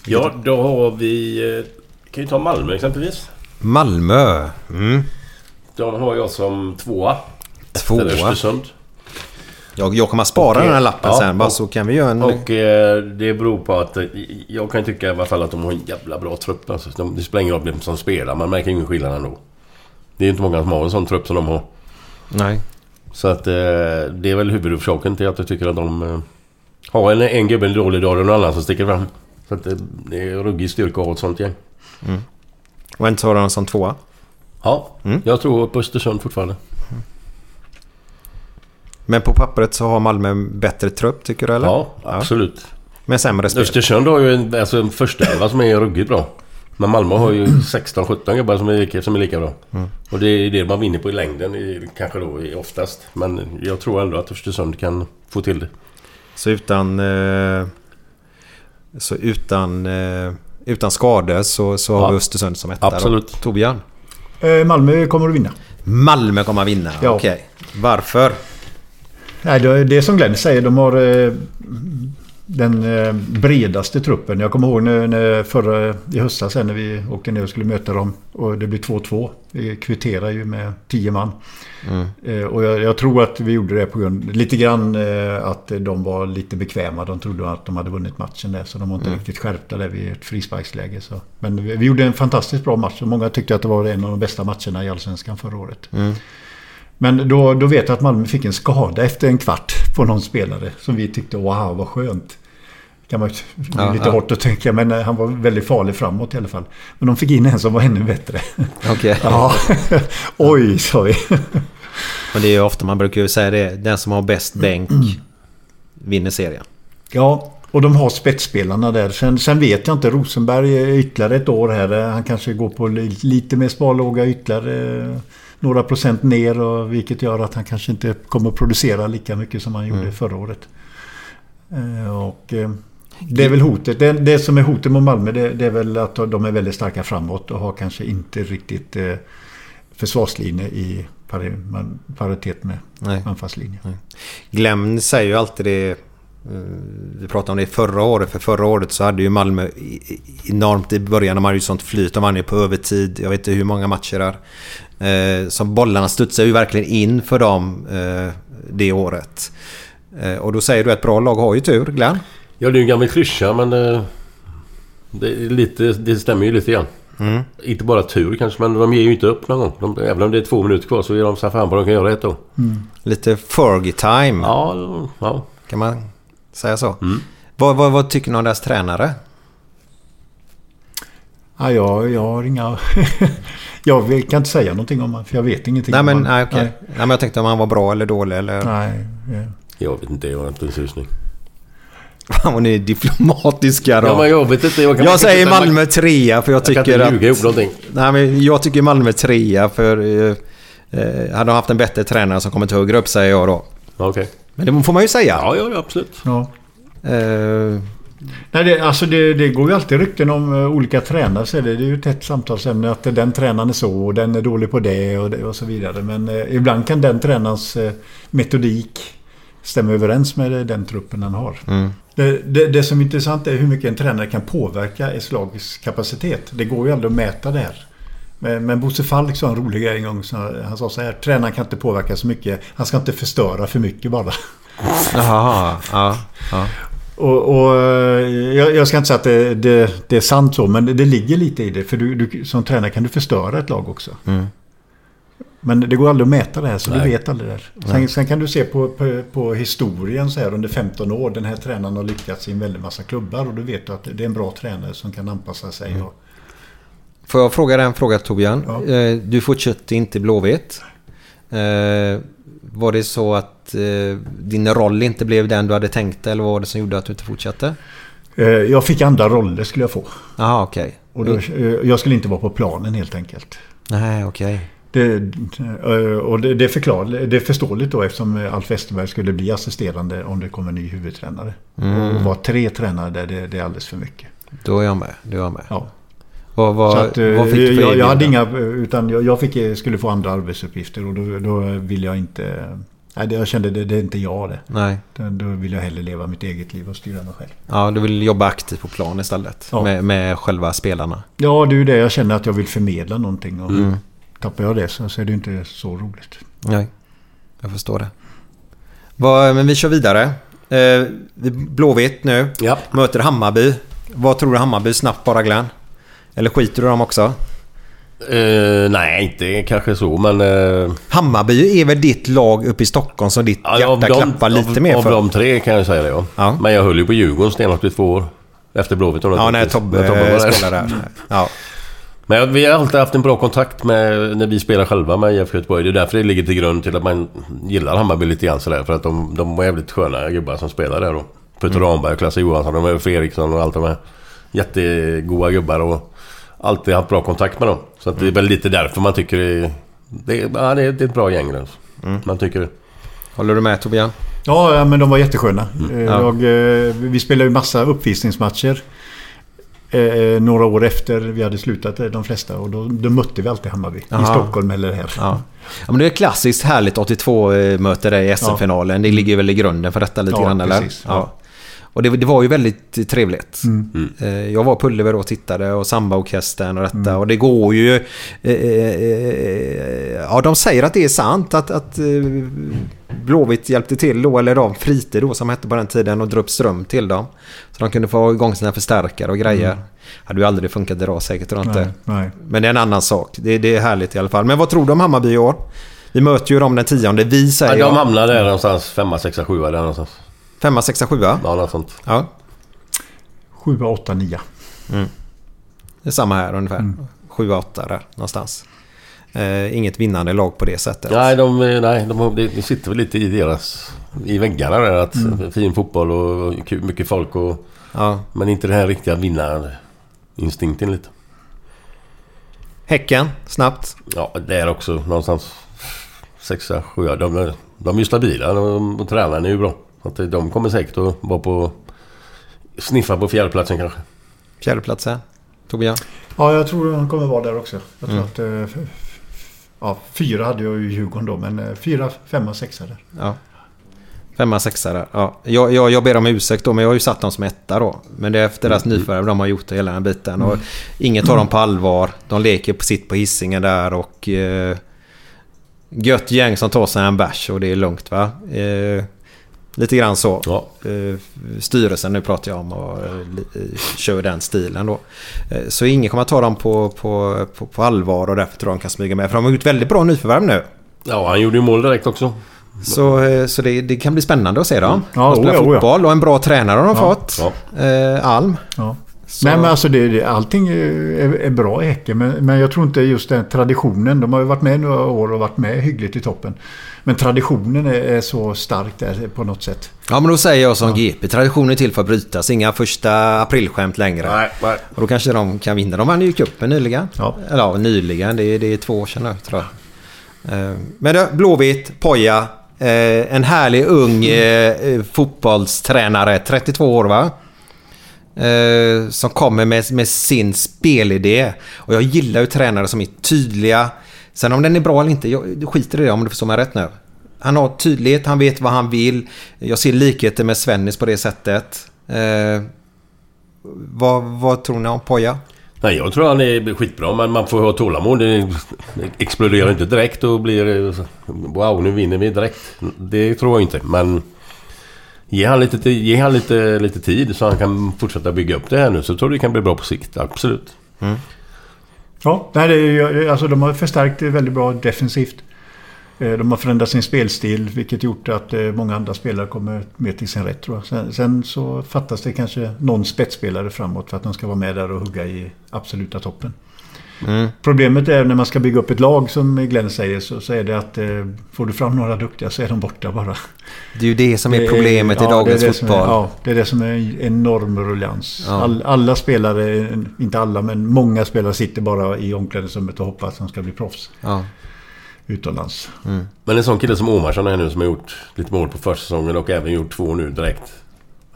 Ja, då har vi... eh, Kan ju ta Malmö exempelvis. Malmö. Mm. De har jag som tvåa. Tvåa. Efter Östersund. Jag, jag kommer att spara Och, den här eh, lappen ja, sen. Bara och- så kan vi göra en... Och eh, det beror på att eh, jag kan tycka i alla fall att de har en jävla bra trupp. Alltså, de, det spelar ingen roll vem som spelar, man märker ingen skillnad ändå. Det är inte många som har en sån trupp som de har. Nej. Så att eh, det är väl huvudorsaken till att jag tycker att de eh, har en, en gubbe en dålig dag och någon annan som sticker fram. Så att eh, det är ruggig styrka att ha ett sånt gäng. Mm. Och vem tar de som tvåa? Ja, Mm. jag tror på Östersund fortfarande. Men på pappret så har Malmö en bättre trupp tycker du eller? Ja, absolut. Men sämre spel? Östersund har ju en, alltså en första elva som är ruggigt bra. Men Malmö har ju 16-17 gubbar som är som är lika bra. Mm. Och det är det man vinner på i längden kanske då oftast. Men jag tror ändå att Östersund kan få till det. Så utan... Eh, så utan... Eh, utan skador så, så har Ja. vi Östersund som etta Absolut. Då. Torbjörn? Eh, Malmö kommer att vinna. Malmö kommer att vinna? Ja. Okej. Varför? Nej, det är som Glenn säger. De har eh, den eh, bredaste truppen. Jag kommer ihåg när, när förra i höstas när vi åkte ner och skulle möta dem. Och det blev 2-2. Vi kvitterade ju med 10 man. Mm. Eh, och jag, jag tror att vi gjorde det på grund lite grann eh, att de var lite bekväma. De trodde att de hade vunnit matchen där. Så de var inte Mm. riktigt skärpta där vid ett frisparksläge. Så. Men vi, vi gjorde en fantastiskt bra match. Och många tyckte att det var en av de bästa matcherna i Allsvenskan förra året. Mm. Men då, då vet jag att Malmö fick en skada efter en kvart på någon spelare. Som vi tyckte, wow vad skönt. Kan man, det är lite ja. hårt att tänka, men eh, han var väldigt farlig framåt i alla fall. Men de fick in en som var ännu bättre. Okej. Ja. Oj, sa vi. Men det är ju ofta man brukar ju säga det. Den som har bäst bänk vinner serien. Ja, och de har spetsspelarna där. Sen, sen vet jag inte, Rosenberg är ytterligare ett år här. Han kanske går på li- lite mer sparlåga ytterligare några procent ner. Och, vilket gör att han kanske inte kommer att producera lika mycket som han gjorde Mm. förra året. Eh, Och, eh, det är väl hotet. Det, det som är hotet mot Malmö det, det är väl att de är väldigt starka framåt och har kanske inte riktigt eh, försvarslinje i paritet med Nej. anfallslinjen. Glenn säger ju alltid det. Vi pratade om det förra året. För förra året så hade ju Malmö enormt i början. De hade ju sånt flyt. De vann ju på övertid. Jag vet inte hur många matcher där. Eh, Som bollarna studsade ju verkligen in för dem eh, det året. Eh, Och då säger du att bra lag har ju tur, Glenn. Ja, det är ju en gammal klyscha men... eh, Det, är lite, det stämmer ju lite grann. Mm. Inte bara tur kanske, men de ger ju inte upp någon gång. De, även om det är två minuter kvar så är de så fan på de kan göra ett då. Lite Fergie-time. Ja, ja. Kan man säga så? Mm. Vad, vad, vad tycker ni om deras tränare? Ja, jag, jag har inga... jag kan inte säga någonting om honom, för jag vet ingenting Nej om men, honom. nej, okej. nej, men jag tänkte om han var bra eller dålig eller... Nej. ja. Jag vet inte, jag har inte en susning. Fan vad ni är diplomatiska då. Ja, men jag vet inte. Jag, kan jag man säger inte- Malmö trea för jag Jag kan tycker inte att... ljuga ihop någonting. Nej men jag tycker Malmö trea för... Eh, eh, hade de haft en bättre tränare som kommit högre upp säger jag då. Okej. Men det får man ju säga. Ja, ja, ja, absolut. Ja. Eh, Nej, det, alltså det, det går ju alltid rykten om eh, olika tränare. Så det, det är ju ett hett samtalsämne att den tränaren är så och den är dålig på det och, det, och så vidare. Men eh, ibland kan den tränarens eh, metodik stämma överens med den truppen han har. Mm. Det, som är intressant är hur mycket en tränare kan påverka ett lags kapacitet. Det går ju aldrig att mäta det här. Men, men Bosse Falk sa en rolig grej en gång. Han sa så här. Tränaren kan inte påverka så mycket. Han ska inte förstöra för mycket bara. Jaha, ja, ja. Och, och eh, jag, jag ska inte säga att det, det, det är sant så, men det, ligger lite i det. För du, du, som tränare kan du förstöra ett lag också. Mm. Men det går aldrig att mäta det här, så Nej. du vet aldrig det. Sen, Nej. sen kan du se på, på, på historien så här under 15 år. Den här tränaren har lyckats i en väldig massa klubbar. Och då vet du att det är en bra tränare som kan anpassa sig. Mm. Och, Får jag fråga dig en fråga Torbjörn? Ja. Eh, du fortsatte inte Blåvitt. Var det så att eh, din roll inte blev den du hade tänkt eller vad var det som gjorde att du inte fortsatte? eh, jag fick andra roller skulle jag få. Jaha, okej. Och då, eh, jag skulle inte vara på planen helt enkelt. Nej, okej. Det, eh, och det, det, förklar, det är förståeligt då eftersom Alf Westerberg skulle bli assisterande om det kommer en ny huvudtränare. Mm. Och vara tre tränare där, det, det är alldeles för mycket. Då är jag med. Då är jag med. Ja. Vad, vad, Så att, eh, vad fick du för jag, jag hade inga, utan jag, jag fick, skulle få andra arbetsuppgifter och då, då vill jag inte... Nej, det- jag kände det, det är inte jag det. Nej. Då, då vill jag hellre leva mitt eget liv och styra mig själv. Ja, du vill jobba aktivt på plan istället. Ja. Med, med själva spelarna. Ja, det är ju det jag känner att jag vill förmedla någonting. Och Mm. Tappar jag det så, så är det inte så roligt. Nej, jag förstår det. Vad, men vi kör vidare. Eh, vi- Blåvitt nu. Ja. Möter Hammarby. Vad tror du Hammarby snabbt bara Glenn? Eller skiter du dem också? Eh, nej, inte kanske så, men... eh, Hammarby är väl ditt lag uppe i Stockholm som ditt ja, hjärta klappar lite av, mer av för? de tre kan jag säga det, ja. Ja. Men jag höll ju på Djurgården stenhårt i två år. Efter Blåvitt. Ja, när Tobbe, spelade där. Ja. Men vi har alltid haft en bra kontakt med, när vi spelar själva med IFK Göteborg. Det är därför det ligger till grund till att man gillar Hammarby lite grann sådär. För att de, de var jävligt sköna gubbar som spelar där då. Peter Mm. Ramberg, Klasse Johansson, de är Fredriksson och allt de här. Jättegoda gubbar och alltid haft bra kontakt med dem. Så att det är väl lite därför man tycker det, det, är- ja, det, är, ett bra gäng. Alltså. Man tycker Håller du med Tobias? Ja, ja, men de var jättesköna. Eh, Ja. Jag, eh, vi spelade ju massa uppvisningsmatcher. Eh, några år efter vi hade slutat eh, de flesta och då, då mötte vi alltid Hammarby. Aha. I Stockholm eller här. Ja. ja men det är klassiskt härligt 82-möte där i SM-finalen. Det ligger väl i grunden för detta lite Ja, grann eller? precis. Ja. Och det, det var ju väldigt trevligt. Mm. Eh, Jag var på Ullevi och tittade och sambaorkestern och detta. Mm. Och det går ju... eh, eh, eh, Ja, de säger att det är sant att, att eh, Blåvitt hjälpte till då, eller de Frite då som hette på den tiden och drog ström till dem. Så de kunde få igång sina förstärkare och grejer. Mm. Hade ju aldrig funkat idag säkert tror jag inte. Nej, nej. Men det är en annan sak. Det, det är härligt i alla fall. Men vad tror du om Hammarby i år? Vi möter ju dem den tionde. Vi säger ja, de hamnar där någonstans. Femma, sexa, sjua där någonstans. Femma, sexa, sjua. Ja, något sånt. Ja, 7, 8, 9. det är samma här ungefär. Mm. Sjua, åtta där någonstans. Eh, inget vinnande lag på det sättet. Nej, de, nej de, det det sitter väl lite i deras... I väggarna där att Mm. fin fotboll och kul- mycket folk och... Ja. Men inte den här riktiga vinnarinstinkten lite. Häcken, snabbt. Ja, det är också någonstans... Sexa, sjua. De, är- de är ju stabila de, och tränaren är ju bra. Att de kommer säkert att vara på... Sniffa på fjärdeplatsen kanske. Fjärdeplatsen. Tobias? Ja, jag tror han kommer vara där också. Jag tror Mm. att... eh, Ja, fyra hade jag ju i Djurgården då, men eh, fyra, femma, sexa där. Ja. Femma, sexa där. Ja. Jag, jag, jag ber om ursäkt då, men jag har ju satt dem som etta då. Men det är efter deras nyförvärv de har gjort det hela den här biten. Och Mm. ingen tar dem på allvar. De leker på sitt på hissingen där och... Eh, gött gäng som tar sig en bärs och det är lugnt va. Eh, lite grann så. Ja. Eh, styrelsen nu pratar jag om och eh, eh, kör den stilen då. Så ingen kommer att ta dem på, på, på, på allvar och därför tror jag de kan smyga med. För de har gjort väldigt bra nyförvärv nu. Ja, han gjorde ju mål direkt också. Så, så det, det kan bli spännande att se dem. Ja, de spelar oja, oja. fotboll och en bra tränare har de Ja, fått. ja. Eh, Alm. Ja. Så- Nej, men alltså det, det, allting är, är bra i Häcken. Men, men jag tror inte just den traditionen. De har ju varit med några år och varit med hyggligt i toppen. Men traditionen är, så stark där på något sätt. Ja men då säger jag som GP. Traditionen är till för att brytas. Inga första aprilskämt längre. Nej, nej. Och då kanske de kan vinna. De vann ju cupen nyligen. Ja. Eller ja, nyligen. Det är, det är två år sedan nu tror jag. Eh, Men det, Blåvitt, Poja. Eh, en härlig ung eh, fotbollstränare. 32 år va? Som kommer med, med sin spelidé. Och jag gillar ju tränare som är tydliga. Sen om den är bra eller inte, jag skiter i det om du förstår mig rätt nu. Han har tydlighet, han vet vad han vill. Jag ser likheter med Svennis på det sättet. Eh, vad, vad tror ni om Poja? Nej, jag tror han är skitbra, men man får ha tålamod. Det exploderar inte direkt och blir... Wow, nu vinner vi direkt. Det tror jag inte, men... Ge han lite, ge han lite, lite tid så han kan fortsätta bygga upp det här nu. Så tror jag det kan bli bra på sikt. Absolut. Ja, nej, det är, ju- alltså de har förstärkt det väldigt bra defensivt. Eh, de har förändrat sin spelstil vilket gjort att eh, många andra spelare kommer mer till sin rätt tror jag. Sen, sen så fattas det kanske någon spetsspelare framåt för att de ska vara med där och hugga i absoluta toppen. Mm. Problemet är när man ska bygga upp ett lag som Glenn säger så, så är det att eh, får du fram några duktiga så är de borta bara. Det är ju det som är Det problemet i ja, dagens det är det som fotboll. Är, ja, det är det som är en enorm ruljans. Ja. All, alla spelare, inte alla men många spelare sitter bara i omklädningsrummet och hoppas att de ska bli proffs Ja. utomlands. Men en sån kille som Omarsson är nu som har gjort lite mål på försäsongen och även gjort två nu direkt.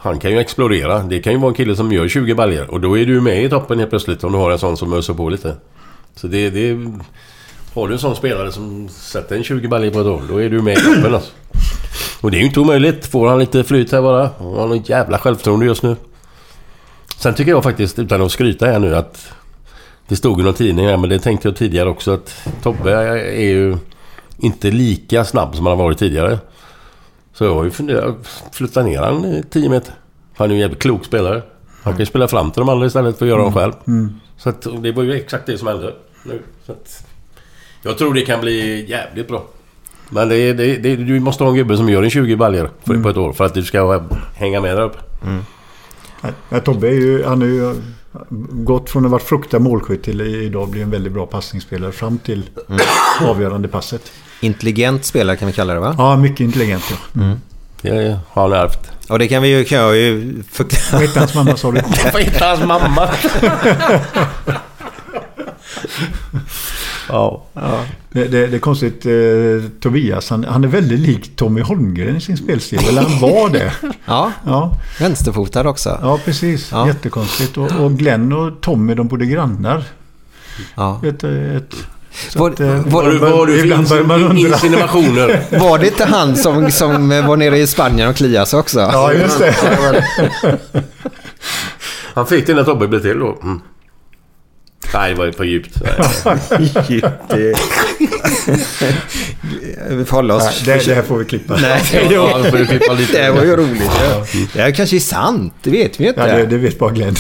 Han kan ju explodera. Det kan ju vara en kille som gör 20 baljor och då är du med i toppen helt plötsligt om du har en sån som öser på lite. Så det, det... Har du en sån spelare som sätter en 20 baljor på ett år, då är du med i toppen alltså. Och det är ju inte omöjligt. Får han lite flyt här bara. Han har något jävla självförtroende just nu. Sen tycker jag faktiskt, utan att skryta här nu, att... Det stod i någon tidning här, men det tänkte jag tidigare också att Tobbe är ju inte lika snabb som han har varit tidigare. Så jag har ju funderat, flytta ner han 10 meter. Han är ju en jävligt klok spelare. Han kan ju spela fram till de andra istället för att göra dem själv. Mm. Så att, det var ju exakt det som hände nu. Så att, jag tror det kan bli jävligt bra. Men det, är- det, det, du måste ha en gubbe som gör en 20 baljor på, på ett år för att du ska hänga med där uppe. Nej, Tobbe är ju, han är ju Gått från att ha varit fruktad målskytt till idag bli en väldigt bra passningsspelare fram till avgörande passet. Intelligent spelare kan vi kalla det va? Ja, mycket intelligent ja. Mm. Det har han ärvt. Och det kan vi ju... Kan jag ju Vad hette hans mamma sa du? Vad heter hans mamma? ja. Ja. Det, det, det är konstigt. Eh, Tobias, han, han är väldigt lik Tommy Holmgren i sin spelstil. Eller han var det. Ja, Ja, vänsterfotad också. ja precis. Ja. Jättekonstigt. Och, och Glenn och Tommy, de bodde grannar. Ja. Ett, ett, Var- att, eh, var- du- för insinuationer? Var det inte han som, som var nere i Spanien och kliade sig också? Ja, just det. Han fick det när Tobbe blev till då. Mm. Nej, det var ju för djupt. Nej. Vi får hålla oss... Nej, det, det här får vi klippa. Nej, Ja, då får du klippa lite. det var ju roligt. Ja. Det här kanske är sant, det vet vi inte. Ja, det, det vet bara Glenn.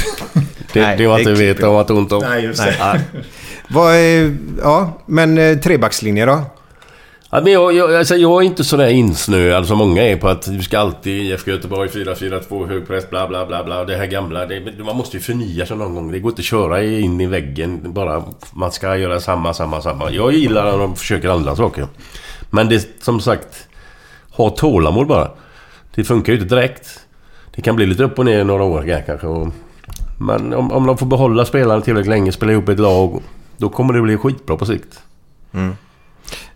Det, Nej, det var det inte är vet om att ont om. Nej, just Nej. det. Vad är, ja, men eh, trebackslinje då? Ja, men jag, jag, alltså, jag är inte sådär insnöad som många är på att du ska alltid IFK Göteborg 4-4-2 hög press bla bla bla bla. Det här gamla. Det, man måste ju förnya sig någon gång. Det går inte att köra in i väggen bara. Man ska göra samma, samma, samma. Jag gillar när de försöker andra saker. Men det som sagt... Ha tålamod bara. Det funkar ju inte direkt. Det kan bli lite upp och ner i några år kanske. Och, men om, om de får behålla spelarna tillräckligt länge, spela ihop ett lag. Då kommer det bli skitbra på sikt. Mm.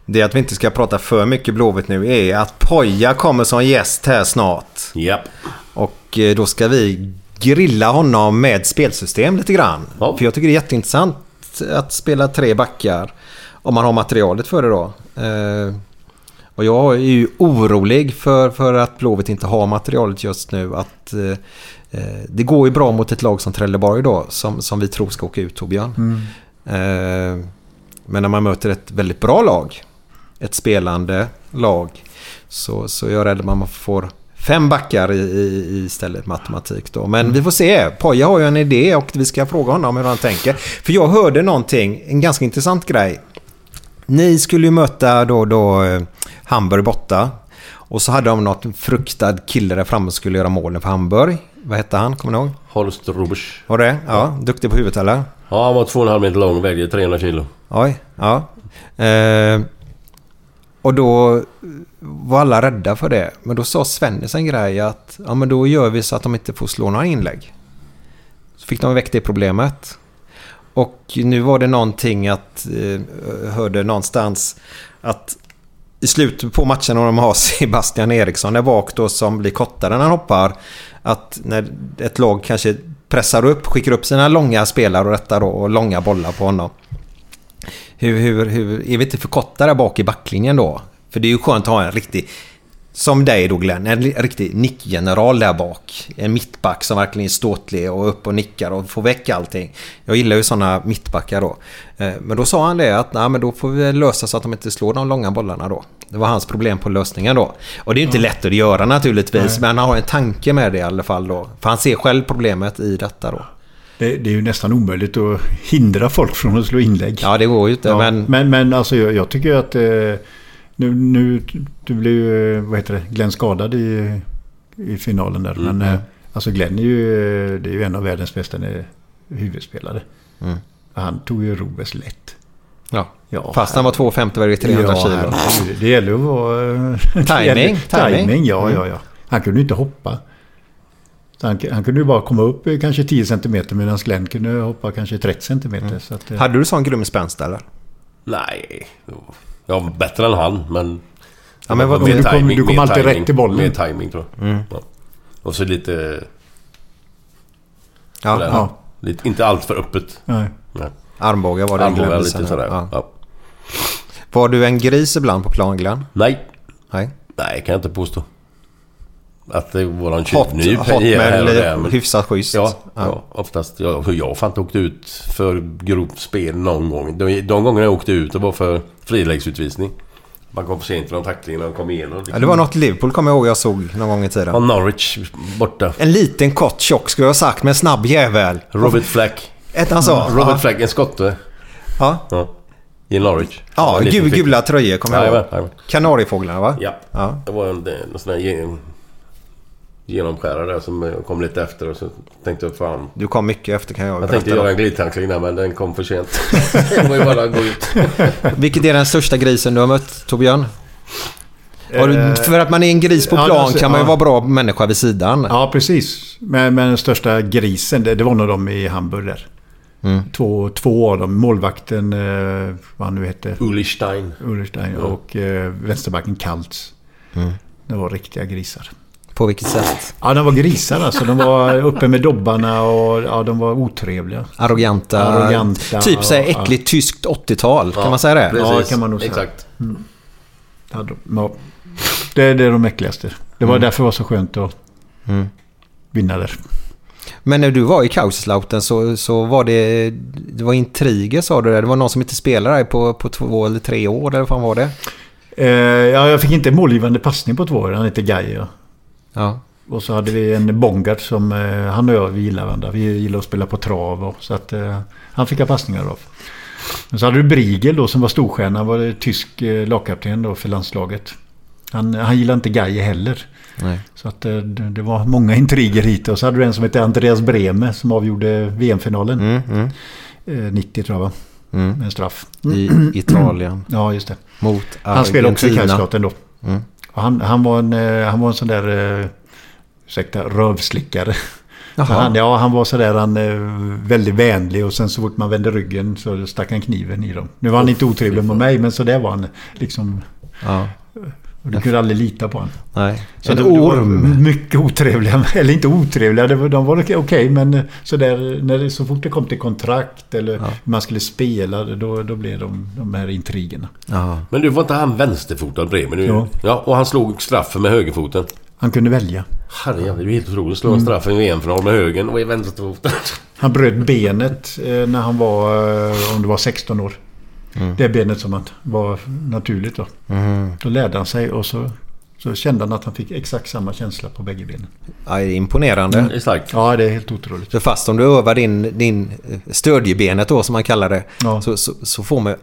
Det att vi inte ska prata för mycket Blåvitt nu är att Poja kommer som gäst här snart. Japp. Och eh, då ska vi grilla honom med spelsystem lite grann. Ja. För jag tycker det är jätteintressant att spela tre backar. Om man har materialet för det då. Eh, och jag är ju orolig för, för att Blåvitt inte har materialet just nu. Att eh, eh, Det går ju bra mot ett lag som Trelleborg då. Som, som vi tror ska åka ut Torbjörn. Mm. Eh, men när man möter ett väldigt bra lag, ett spelande lag, så, så är jag rädd att man får fem backar i, i, istället matematik då. Men vi får se. Poja har ju en idé och vi ska fråga honom hur han tänker. För jag hörde någonting, en ganska intressant grej. Ni skulle ju möta då, då eh, Hamburg borta. Och så hade de något fruktad kille där framme som skulle göra målen för Hamburg. Vad hette han? Kommer ni ihåg? Holst Rubers. Var det? Ja. Duktig på huvudet eller? Ja, han var 2,5 meter lång och vägde 300 kilo. Oj, ja. Eh, och då var alla rädda för det. Men då sa Svennis en grej att ja, men då gör vi så att de inte får slå några inlägg. Så fick de väck det problemet. Och nu var det någonting att, eh, hörde någonstans att i slutet på matchen när de har Sebastian Eriksson där bak då som blir kortare när han hoppar. Att när ett lag kanske pressar upp, skickar upp sina långa spelare och rättar då, och långa bollar på honom. Hur, hur, hur, är vi inte för korta där bak i backlinjen då? För det är ju skönt att ha en riktig, som dig då Glenn, en riktig nickgeneral där bak. En mittback som verkligen är ståtlig och upp och nickar och får väck allting. Jag gillar ju sådana mittbackar då. Eh, Men då sa han det att nej, men då får vi lösa så att de inte slår de långa bollarna då. Det var hans problem på lösningen då. Och det är ju inte lätt att göra naturligtvis, men han har en tanke med det i alla fall då. För han ser själv problemet i detta då. Det, det är ju nästan omöjligt att hindra folk från att slå inlägg. Ja, det går ju inte, Ja, men... men, men alltså jag, jag tycker att eh, nu, nu du blev ju, vad heter det, Glenn skadad i, i finalen där. Mm. Men eh, alltså Glenn är ju, eh, det är ju en av världens bästa eh, huvudspelare. Mm. Han tog ju Robes lätt. Ja. Ja, Fast han var 2,50 väger 300 ja, kilo. Det gäller att vara... Timing, timing. timing. Ja, Mm. ja, ja. Han kunde ju inte hoppa. Han, han kunde ju bara komma upp kanske 10 cm medan Glenn kunde hoppa kanske 30 cm. Så att, eh, Hade du sån grym spänst eller? Nej. Jag var bättre än han, men... Ja, men vad- du kom- du kom alltid timing, rätt i bollen. Mer timing tror jag. Mm. Ja. Och så lite... Ja, sådär. ja. Lite, inte allt för öppet. nej. Nej. Armbågar var det Armbågar lite sådär. Ja. Ja. Var du en gris ibland på plan Glenn? Nej. Nej. Nej, kan jag inte påstå. Att det var en Hot, tjuvnyp hot men och där. Men, hyfsat schysst. ja, ja, oftast. Jag, jag har fan inte åkt ut för grovt spel någon gång. De, de gångerna jag åkte ut det var för friläggsutvisning. Man kom för sent till någon tackling när de kom igenom. Ja, det var något Liverpool kommer jag ihåg jag såg någon gång i tiden. Och Norwich borta. En liten kort tjock skulle jag ha sagt med en snabb jävel. Robert Flack. Ett han sa. Robert Ja. Flack, en skotte. Ja, Ja. I Norwich. ja gul, gula tröjor kommer jag ihåg. Kanariefåglarna va? Ja. Ja. Det var en, en sån där... ge- genomskärare där som kom lite efter och så tänkte jag fan. Du kom mycket efter kan jag Jag tänkte göra en glidtackling där men den kom för sent. det var ju bara att gå ut. Vilket är den största grisen du har mött, Torbjörn? Du, Eh, för att man är en gris på ja, plan alltså, kan man ju ja. vara bra människa vid sidan. Ja, precis. Men, men den största grisen, det, det var nog de i Hamburg där. Mm. Två, två av dem. Målvakten, eh, vad han nu hette. Ullichstein. Ulrichstein och eh, vänsterbacken Kaltz. Mm. Det var riktiga grisar. På vilket sätt? Ja, de var grisar alltså. De var uppe med dobbarna och ja, de var otrevliga. Arroganta. Arroganta, typ såhär ja, äckligt tyskt 80-tal. Kan Ja, man säga det? precis. Ja, kan man nog säga. Exakt. Ja, de, ja. Det, det är de äckligaste. Det var Mm. därför det var så skönt att Mm. vinna där. Men när du var i Kaiserslautern så, så var det... Det var intriger sa du där. Det var någon som inte spelade där på, på två eller tre år eller vad fan var det? Eh, ja, jag fick inte målgivande passning på två år. Han heter Gaia. Ja. Och så hade vi en Bongard som eh, han och jag vi gillar varandra. Vi gillar att spela på trav och så att eh, han fick jag passningar av. Men så hade du Briegel då som var storstjärna. Han var tysk eh, lagkapten då för landslaget. Han, han gillade inte Gaia heller. Nej. Så att det, det var många intriger hit. Och så hade du en som hette Andreas Breme som avgjorde VM-finalen. Mm, mm, Eh, 90 tror jag va? mm. Med en straff. I Italien. Ja, just det. Mot Han spelade också i Argentina. Kaiserslautern då. Mm. Han, han, var en, eh, han var en sån där, eh, ursäkta, rövslickare. Han, ja, han var sådär han, eh, väldigt vänlig och sen så fort man vände ryggen så stack han kniven i dem. Nu var han inte otrevlig mot mig men så där var han liksom. Ja. Och du kunde aldrig lita på honom. Nej. Så en var orm. mycket otrevliga, eller inte otrevliga, det var, de var okej okej, men eh, så, där, när det, så fort det kom till kontrakt eller Ja. man skulle spela då, då blev de, de här intrigerna. Ja. Men du var inte han vänsterfotad Bremen nu? Jo. Ja, och han slog straffen med högerfoten. Han kunde välja. Herrejävlar, det är ju helt otroligt. Slå en straff i en VM-final med högern och i vänsterfoten. Han bröt benet eh, när han var, eh, om det var 16 år. Mm. Det benet som han var naturligt då. Mm. Då lärde han sig och så, så kände han att han fick exakt samma känsla på bägge benen. Ja, det är imponerande. Det är starkt. Ja, det är helt otroligt. För fast om du övar din, din eh, stödjebenet då som man kallar det. Ja. Så, så, så får man...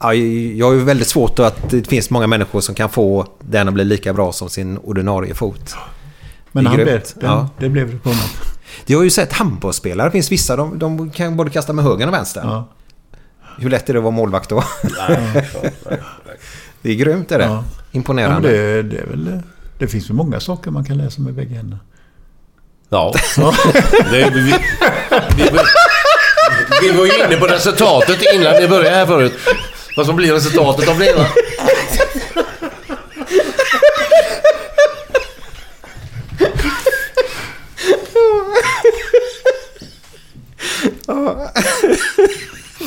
Ja, jag har ju väldigt svårt att det finns många människor som kan få den att bli lika bra som sin ordinarie fot. Men han blev, den, Ja. det blev det på honom. Jag har ju sett handbollsspelare. Det finns vissa, de, de kan både kasta med höger och vänster. Ja. Hur lätt är det att vara målvakt då? det är grymt är det. Ja. Ja, Imponerande. det, det, är väl, det finns väl många saker man kan läsa med bägge händerna. Ja. Det, vi, vi, vi, vi var ju inne på resultatet innan vi började här förut. Vad som blir resultatet av det va?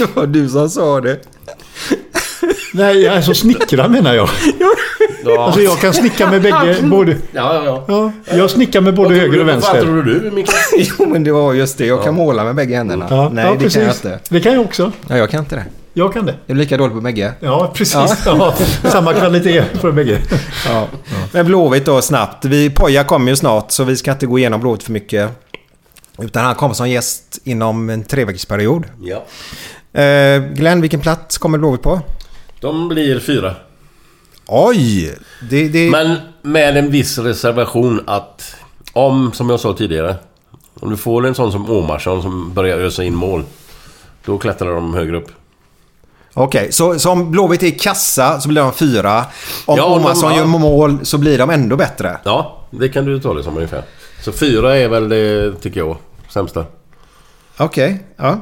Det var du som sa det. Nej, alltså snickra menar jag. Ja. Alltså jag kan snicka med bägge, både... Ja, ja, ja. Ja, jag snickar med både Vad höger och Vad vänster. tror du Mikael? Jo men det var just det. Jag kan måla med bägge händerna. Ja, Nej ja, det precis. kan jag inte. Det kan jag också. Ja, jag kan inte det. Jag kan det. Jag är lika dålig på bägge. Ja, precis. Ja. Ja. samma kvalitet på bägge. Ja. Men Blåvitt då snabbt. Vi, Poja kommer ju snart så vi ska inte gå igenom Blåvitt för mycket. Utan han kommer som gäst inom en treveckorsperiod. Ja. Eh, Glenn, vilken plats kommer Blåvitt på? De blir fyra. Oj! Det, det... Men med en viss reservation att om, som jag sa tidigare, om du får en sån som Omarsson som börjar ösa in mål. Då klättrar de högre upp. Okej, så, så om Blåvitt är i kassa så blir de fyra. Om Ja, om de- Omarsson ja. gör mål så blir de ändå bättre. Ja, det kan du ta det som ungefär. Så fyra är väl det, tycker jag, sämsta. Okej, ja.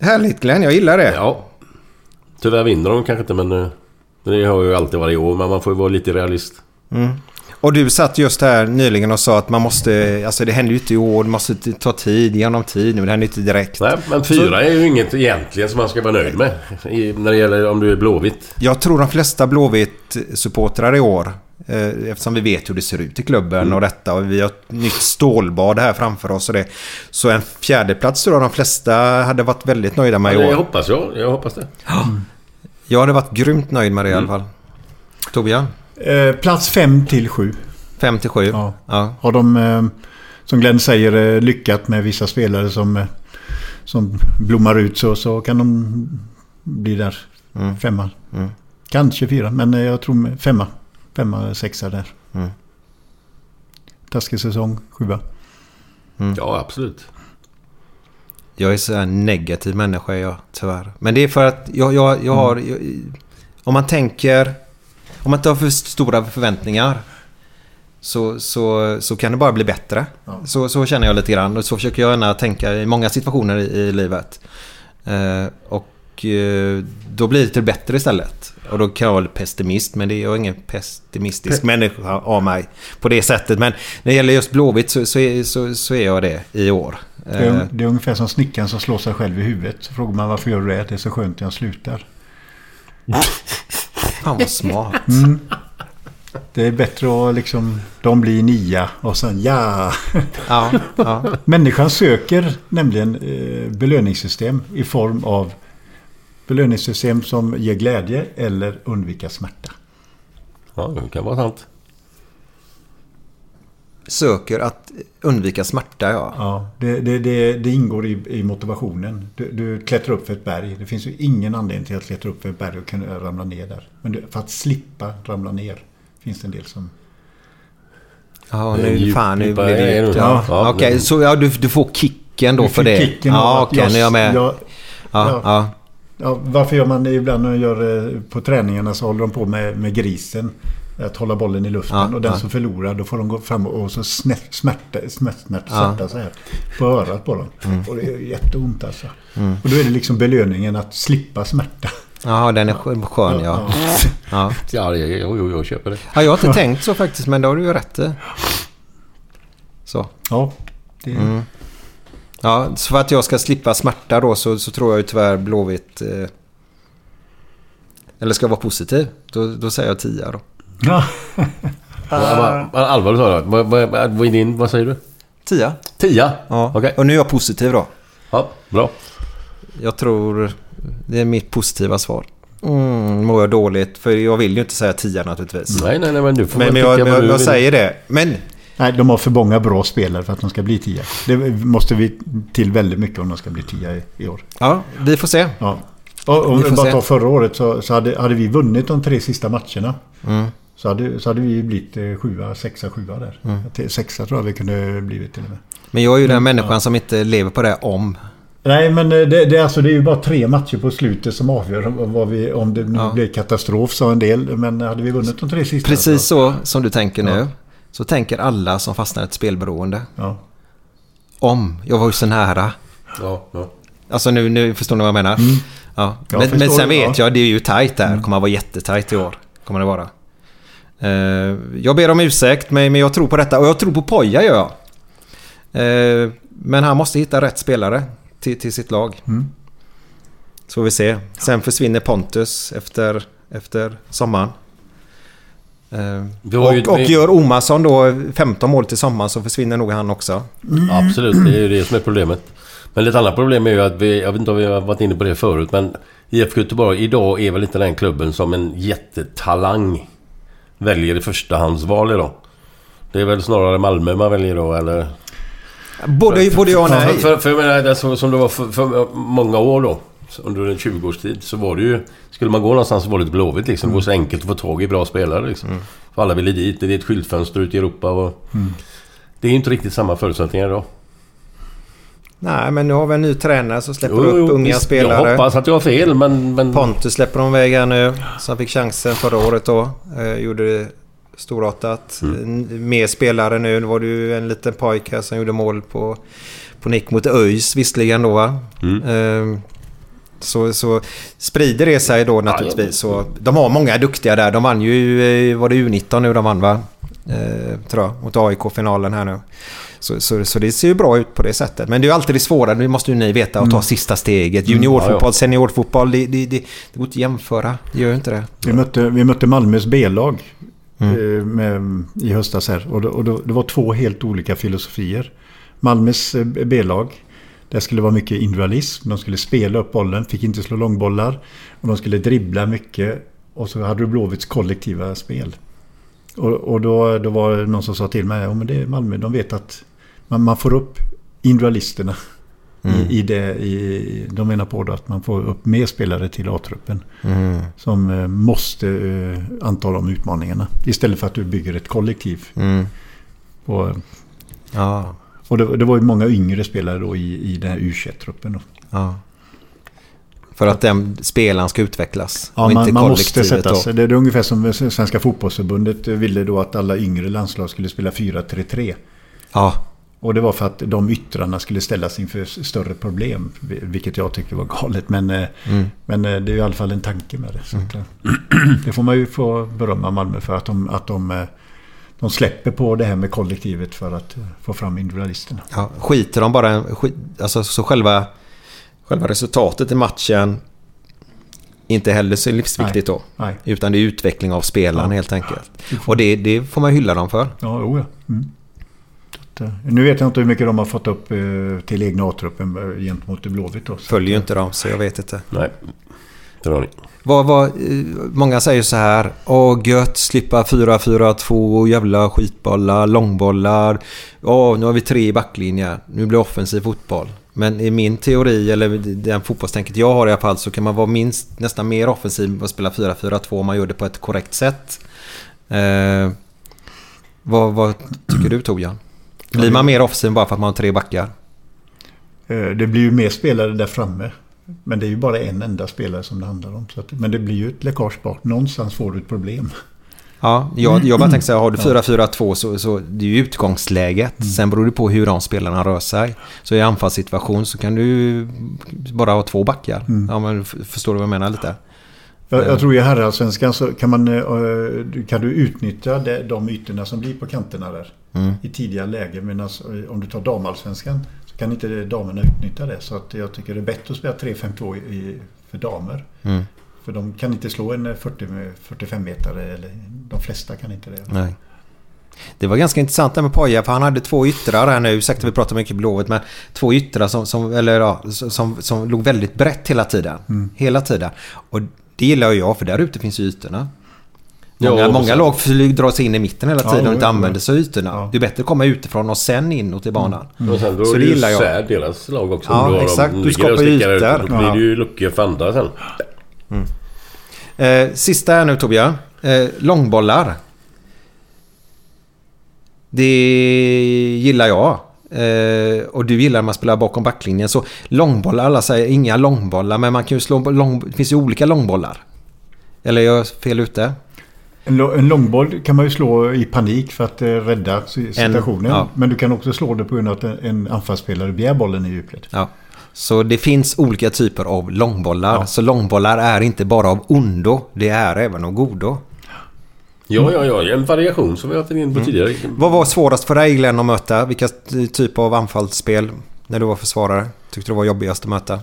Härligt Glenn, jag gillar det. Ja. Tyvärr vinner de kanske inte men... eh, Det har ju alltid varje år men man får ju vara lite realist. Mm. Och du satt just här nyligen och sa att man måste, alltså det händer ju inte i år, det måste ta tid, ge honom tid nu, det händer inte direkt. Nej, men fyra är ju inget egentligen som man ska vara nöjd med. I, när det gäller om du är Blåvitt. Jag tror de flesta Blåvitt-supportrar i år, eftersom vi vet hur det ser ut i klubben Mm. och detta och vi har ett nytt stålbad här framför oss och det. Så en fjärdeplats tror jag de flesta hade varit väldigt nöjda med Ja, i år. hoppas jag. Jag hoppas det. Jag hade varit grymt nöjd med det i alla Mm. fall. Torbjörn? Eh, plats 5 till 7. 5 till 7? Ja. ja. Har de, eh, som Glenn säger, eh, lyckat med vissa spelare som, eh, som blommar ut så, så kan de bli där. Mm. Femma. Mm. Kanske fyra, men eh, jag tror med femma. Femma, sexa där. Mm. taskig säsong, sjua. Ja, absolut. Jag är så här negativ människa jag, tyvärr. Men det är för att jag, jag, jag har... Jag, om man tänker... Om man inte har för stora förväntningar. Så, så, så kan det bara bli bättre. Så, så känner jag lite grann. Och så försöker jag gärna tänka i många situationer i, i livet. Eh, och eh, då blir det till bättre istället. Och då kan jag vara lite pessimist. Men det är jag ingen pessimistisk Pe- människa av mig på det sättet. Men när det gäller just Blåvitt så, så, är, så, så är jag det i år. Det är, Eh, det är ungefär som snickaren som slår sig själv i huvudet. Så frågar man varför gör du det? Det är så skönt när jag slutar. Fan vad smart. Mm. Det är bättre att liksom... De blir nia och sen ja. Ja, ja. Människan söker nämligen eh, belöningssystem i form av belöningssystem som ger glädje eller undvika smärta. Ja, det kan vara sant. Söker att undvika smärta, ja. Ja, det, det, det, det ingår i, i motivationen. Du, du klättrar upp för ett berg. Det finns ju ingen anledning till att klättra upp för ett berg och kunna ramla ner där. Men du, för att slippa ramla ner finns det en del som... Ja, Det är nu djup- fan, nu blir det djupt. Ja. Ja, Okej, det- så ja, du, du får kicken då Du för det? kicken ja, okej, nu är jag med. jag- ja, ja. Ja, varför gör man det ibland när man gör eh, på träningarna så håller de på med, med grisen. Att hålla bollen i luften. Ja, och den ja. som förlorar då får de gå fram och så snett, smärta, smärt, smärt, Ja. sätta så här på örat på dem. Mm. Och det är jätteont alltså. Mm. Och då är det liksom belöningen att slippa smärta. Ja, den är skön, ja. Ja. Ja, det- jo, jo, jag köper det. ja, jag har inte tänkt så faktiskt, men det har du ju rätt i. Så. Ja, det Mm. Ja, så för att jag ska slippa smärta då så, så tror jag ju tyvärr Blåvitt... Eh, eller ska jag vara positiv, då, då säger jag 10 då. Ja. Allvarligt talat, vad, vad, vad är din... Vad säger du? 10. 10? Ja. Okej. Och nu är jag positiv då. Ja, bra. Jag tror det är mitt positiva svar. Mm, mår jag dåligt? För jag vill ju inte säga 10 naturligtvis. Nej, nej, nej, men du får Men, väl men jag, jag, jag vill. säger det. Men Nej, de har för många bra spelare för att de ska bli tia. Det måste vi till väldigt mycket om de ska bli tia i, i år. ja, vi får se. Ja. Och om Vi vi bara se. tar förra året så, så hade, hade vi vunnit de tre sista matcherna. Mm. Så hade, så hade vi blivit eh, sjua, sexa, sjua där. Mm. Sexa tror jag vi kunde blivit till och med. Men jag är ju den Mm, människan ja. som inte lever på det om. Nej, men eh, det, det, alltså, det är ju bara tre matcher på slutet som avgör om, vi, om det nu Ja. blir katastrof, sa en del. Men hade vi vunnit de tre sista... Precis så som du tänker nu. Ja. Så tänker alla som fastnar i ett spelberoende. Ja. Om. Jag var ju så nära. Ja, ja. Alltså nu, nu förstår ni vad jag menar? Mm. Ja. Jag Men, sen vet ja. Mm. jag, det är ju tajt där. Kommer att vara jättetajt i år. Kommer det vara. Eh, jag ber om ursäkt, men, men jag tror på detta. Och jag tror på Poja gör jag. Eh, men han måste hitta rätt spelare till, till sitt lag. Mm. Så får vi se. Sen försvinner Pontus efter, efter sommaren. Eh, Vi har ju- och, och vi- gör Omarsson då 15 mål till sommaren så försvinner nog han också. Absolut, det är ju det som är problemet. Men ett annat problem är ju att vi, jag vet inte om vi har varit inne på det förut, men IFK Göteborg idag är väl inte den klubben som en jättetalang väljer i förstahandsval idag. Det är väl snarare Malmö man väljer då, eller? Både, både ja och nej. För, för, för jag menar, som, som det var för, för många år då. Under en 20-års tid så var det ju... Skulle man gå någonstans så var det ett Blåvitt liksom. Det var så enkelt att få tag i bra spelare liksom. Mm. För alla ville dit. Det är ett skyltfönster ut i Europa och... Mm. Det är ju inte riktigt samma förutsättningar idag. Nej, men nu har vi en ny tränare som släpper Jo, upp jo, unga visst, spelare. Jag hoppas att jag har fel, men... men... Pontus släpper de iväg här nu. Som fick chansen förra året då. Eh, gjorde det storartat. Mm. Eh, Mer spelare nu. Nu var det ju en liten pojk här som gjorde mål på, på nick mot ÖIS visserligen då va. Mm. Eh, så, så sprider det sig då naturligtvis. Så, de har många duktiga där. De vann ju, eh, var det U19 nu de vann va? Eh, tror jag. Mot AIK-finalen här nu. Så, så, så det ser ju bra ut på det sättet. Men det är ju alltid det svåra, det måste ju ni veta, att ta Mm. sista steget. Mm. Juniorfotboll, Ja, ja. seniorfotboll, det, det, det, det går inte att jämföra. Det gör ju inte det. Vi mötte, vi mötte Malmös B-lag Mm. eh, med, i höstas här. Och, det, och det, det var två helt olika filosofier. Malmös eh, B-lag. Där skulle vara mycket individualism. De skulle spela upp bollen, fick inte slå långbollar. Och de skulle dribbla mycket. Och så hade du Blåvitts kollektiva spel. Och, och då, då var det någon som sa till mig, ja men det är Malmö, de vet att man, man får upp individualisterna. Mm. I, i det, i, de menar på att man får upp mer spelare till A-truppen. Mm. Som eh, måste eh, anta de utmaningarna. Istället för att du bygger ett kollektiv. Mm. Och, Ja. Och det, det var ju många yngre spelare då i, i den här U21-truppen. Då. ja. För att den spelaren ska utvecklas. Ja, och man, inte man måste sätta sig. Det är ungefär som Svenska fotbollsförbundet ville då att alla yngre landslag skulle spela 4-3-3. Ja. Och det var för att de yttrarna skulle ställas inför större problem. Vilket jag tycker var galet. Men, eh, Mm. men eh, det är i alla fall en tanke med det. Eh, det får man ju få berömma Malmö för. Att de, att de, de släpper på det här med kollektivet för att eh, få fram individualisterna. Ja, skiter de bara... Skit, alltså, så själva, själva resultatet i matchen inte heller så livsviktigt då. Nej. Utan det är utveckling av spelaren Ja. helt enkelt. Och det, det får man hylla dem för. Ja, jo, ja. Mm. Eh, nu vet jag inte hur mycket de har fått upp eh, till egna A-truppen gentemot Blåvitt. Följer ju inte dem, så jag vet inte. Nej. Ni. Vad, vad, eh, många säger så här. Åh gött, slippa 4-4-2, jävla skitbollar, långbollar. Åh, nu har vi tre i backlinjen. Nu blir det offensiv fotboll. Men i min teori, eller den fotbollstänket jag har i alla fall, så kan man vara minst nästan mer offensiv och spela 4-4-2 om man gör det på ett korrekt sätt. Eh, vad, vad tycker du Torbjörn? Blir man mer offensiv bara för att man har tre backar? Eh, Det blir ju mer spelare där framme. Men det är ju bara en enda spelare som det handlar om. Så att, men det blir ju ett läckage bort. Någonstans får du ett problem. Ja, jag, jag bara tänker så här, har du 4-4-2 så, så det är ju utgångsläget. Sen beror det på hur de spelarna rör sig. Så i anfallssituation så kan du bara ha två backar. Ja, men förstår du vad jag menar lite? Jag, jag tror i herrallsvenskan så kan, man, eh, kan du utnyttja de, ytorna som blir på kanterna där. Mm. I tidiga lägen. Medan eh, om du tar damallsvenskan kan inte damerna utnyttja det. Så att jag tycker det är bättre att spela 3-5-2 i- för damer. Mm. För de kan inte slå en 40, med 45 meter eller de flesta kan inte det. Nej. Det var ganska intressant där med Poja för han hade två yttrar här nu. Ursäkta vi pratar mycket Blåvitt men två yttrar som, som, eller, ja, som, som låg väldigt brett hela tiden. Mm. Hela tiden. Och det gillar jag för där ute finns ju ytorna. Ja, Många, och många sen- lag flyg- drar sig in i mitten hela Ja, tiden och jo, inte jo, använder jo. sig av ytorna. Det är bättre att komma utifrån och sen inåt i banan. Och sen då Så det gillar jag. isär deras lag också. Ja, har exakt. Du och skapar stickar ut, ytor. Då blir Ja. det ju luckor för andra sen. Eh, sista här nu Torbjörn. Eh, långbollar. Det gillar jag. Eh, och du gillar när man spelar bakom backlinjen. Så långbollar, alla säger inga långbollar. Men man kan ju slå lång, det finns ju olika långbollar. Eller är jag fel ute? En, en långboll kan man ju slå i panik för att eh, rädda si- situationen. ja. Men du kan också slå det på grund av att en, en anfallsspelare begär bollen i djupled. Ja. Så det finns olika typer av långbollar. Ja. Så långbollar är inte bara av ondo. Det är även av godo. Ja, ja, ja. En variation som vi har varit inne på tidigare. Vad var svårast för dig Glenn att möta? Vilka ty- typ av anfallsspel när du var försvarare? Tyckte du var jobbigast att möta?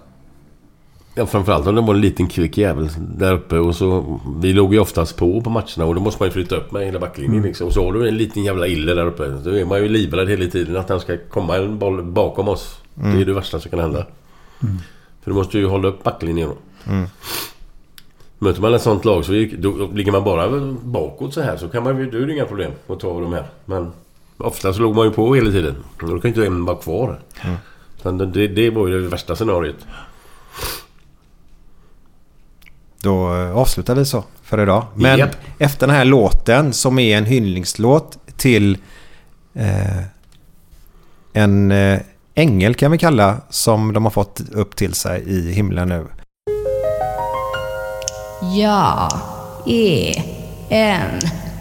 Ja, framförallt om det var en liten kvick jävel där uppe och så... Vi låg ju oftast på på matcherna och då måste man ju flytta upp med hela backlinjen liksom. Och så har du en liten jävla ille där uppe. Då är man ju livrädd hela tiden att han ska komma en boll bakom oss. Det är det värsta som kan hända. För du måste ju hålla upp backlinjen då. Mm. Möter man ett sånt lag så då ligger man bara bakåt så här så kan man ju... Då är det inga problem att ta de här. Men ofta så låg man ju på hela tiden. Och då kan ju inte en vara kvar. Så det, det var ju det värsta scenariot. Då avslutar vi så för idag. Men Japp. efter den här låten som är en hyllningslåt till eh, en eh, ängel kan vi kalla som de har fått upp till sig i himlen nu. Jag är en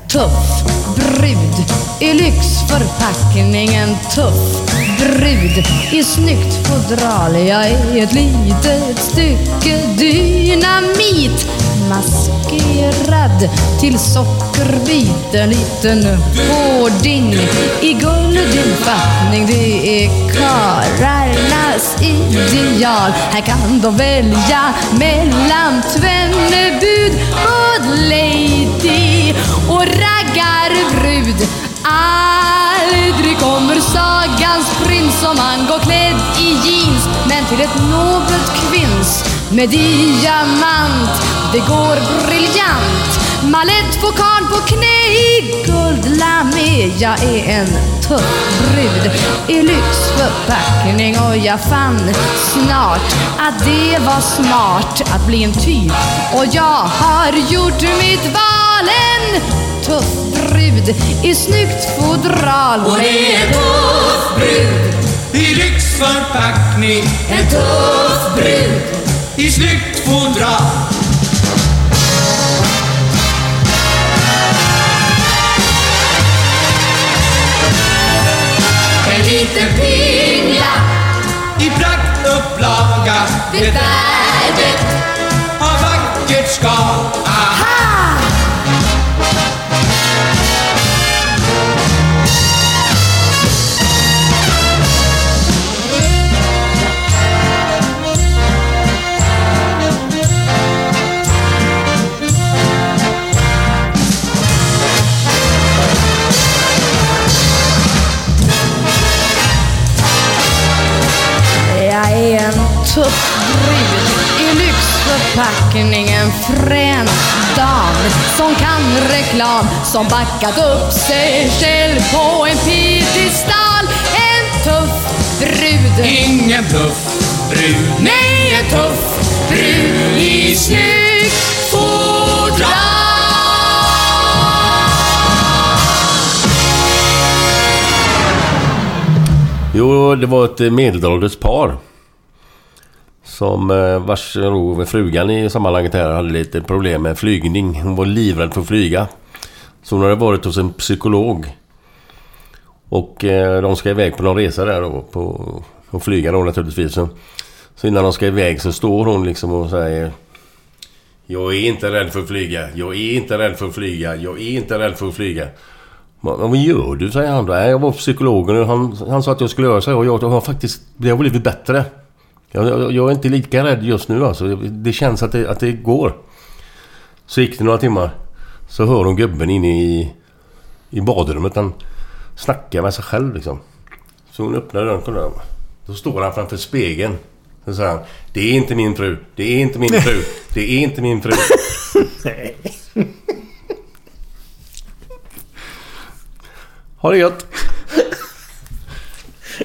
tuff brud i lyxförpackningen tuff brud i snyggt fodral. Jag är ett litet stycke dynamit maskerad till sockerbit. En liten hårding i guldinfattning. Det är karlarnas ideal. Här kan de välja mellan tvennebud, både lady och brud Aldrig kommer sagans prins om han går klädd i jeans men till ett nobelt kvinns med diamant. Det går briljant. Malett får karln på knä i guldlamé. Jag är en tuff brud i lyxförpackning och jag fann snart att det var smart att bli en typ och jag har gjort mitt val. En tuff brud i snyggt fodral. Hon är en tuff brud. I lyxförpackning. En tuff brud. I snyggt fodral. En liten pingla. I praktupplaga Det är lyxförpackning. En frän dam som kan reklam. Som backat upp sig själv på en piedestal. En tuff brud. Ingen tuff brud Nej, en tuff brud i snyggt fodral. Jo, det var ett medelålders par. Som eh, vars oh, då, frugan i sammanhanget här hade lite problem med flygning. Hon var livrädd för att flyga. Så hon hade varit hos en psykolog. Och eh, de ska iväg på någon resa där då. På, och flyga då naturligtvis. Så, så innan de ska iväg så står hon liksom och säger Jag är inte rädd för att flyga. Jag är inte rädd för att flyga. Jag är inte rädd för att flyga. Men vad gör du? säger han då. "Nej, Jag var på psykologen och han, han sa att jag skulle göra så och jag har faktiskt... Det har blivit bättre. Jag, jag, är inte lika rädd just nu alltså. Det känns att det, att det går. Så gick det några timmar. Så hör hon gubben inne i, i badrummet. Han snackar med sig själv liksom. Så hon öppnar dörren och kollar. Då står han framför spegeln. Så säger han. Det är inte min fru. Det är inte min fru. Det är inte min fru. Ha det gött!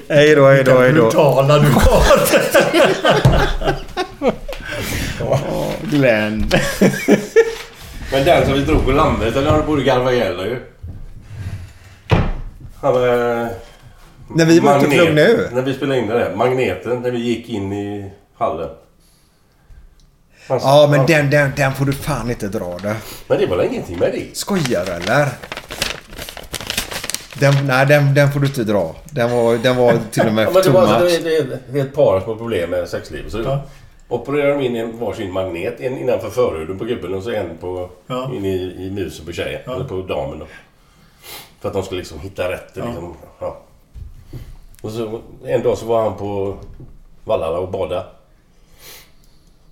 Hej då, hej då, hej då. brutala du var. Glenn. Men den som vi drog på landet, eller har du borde garva ihjäl ju. Han, eh, När vi var ute och nu. När vi spelade in det där. Magneten, när vi gick in i hallen. Han- Ja, men den, den, den får du fan inte dra det. Men det var väl ingenting med det? Skojar du eller? Den, nej, den, den får du inte dra. Den var, den var till och med Ja, men det, var, alltså, det, det, det är ett par som har problem med sexlivet. Så Ja. opererar de in en varsin magnet. En innanför förhuden på gubben och så en på, Ja. in i, i musen på tjejen. Ja. Eller på damen då. För att de skulle liksom hitta rätt. Ja. Liksom, ja. Och så en dag så var han på Vallala och badade.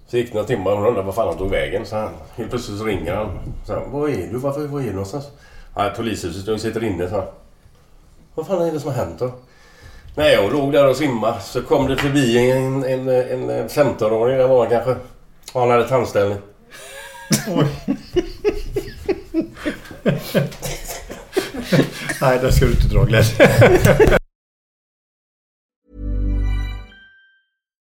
Så gick det några timmar och hon undrade var fan han tog vägen. Så han, helt plötsligt så ringer han. Så han, Var är du? Varför, var är du någonstans? Ja, polishuset. Jag sitter inne, så. Vad fan är det som har hänt då? Nej, jag låg där och simmade. Så kom det förbi en, en, en 15-åring, där var han kanske. Och han hade tandställning. Nej, det ska du inte dra Glenn.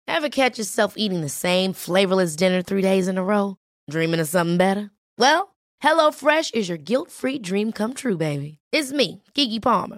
Ever catch yourself eating the same flavorless dinner three days in a row? Dreaming of something better? Well, HelloFresh is your guilt-free dream come true, baby. It's me, Kiki Palmer.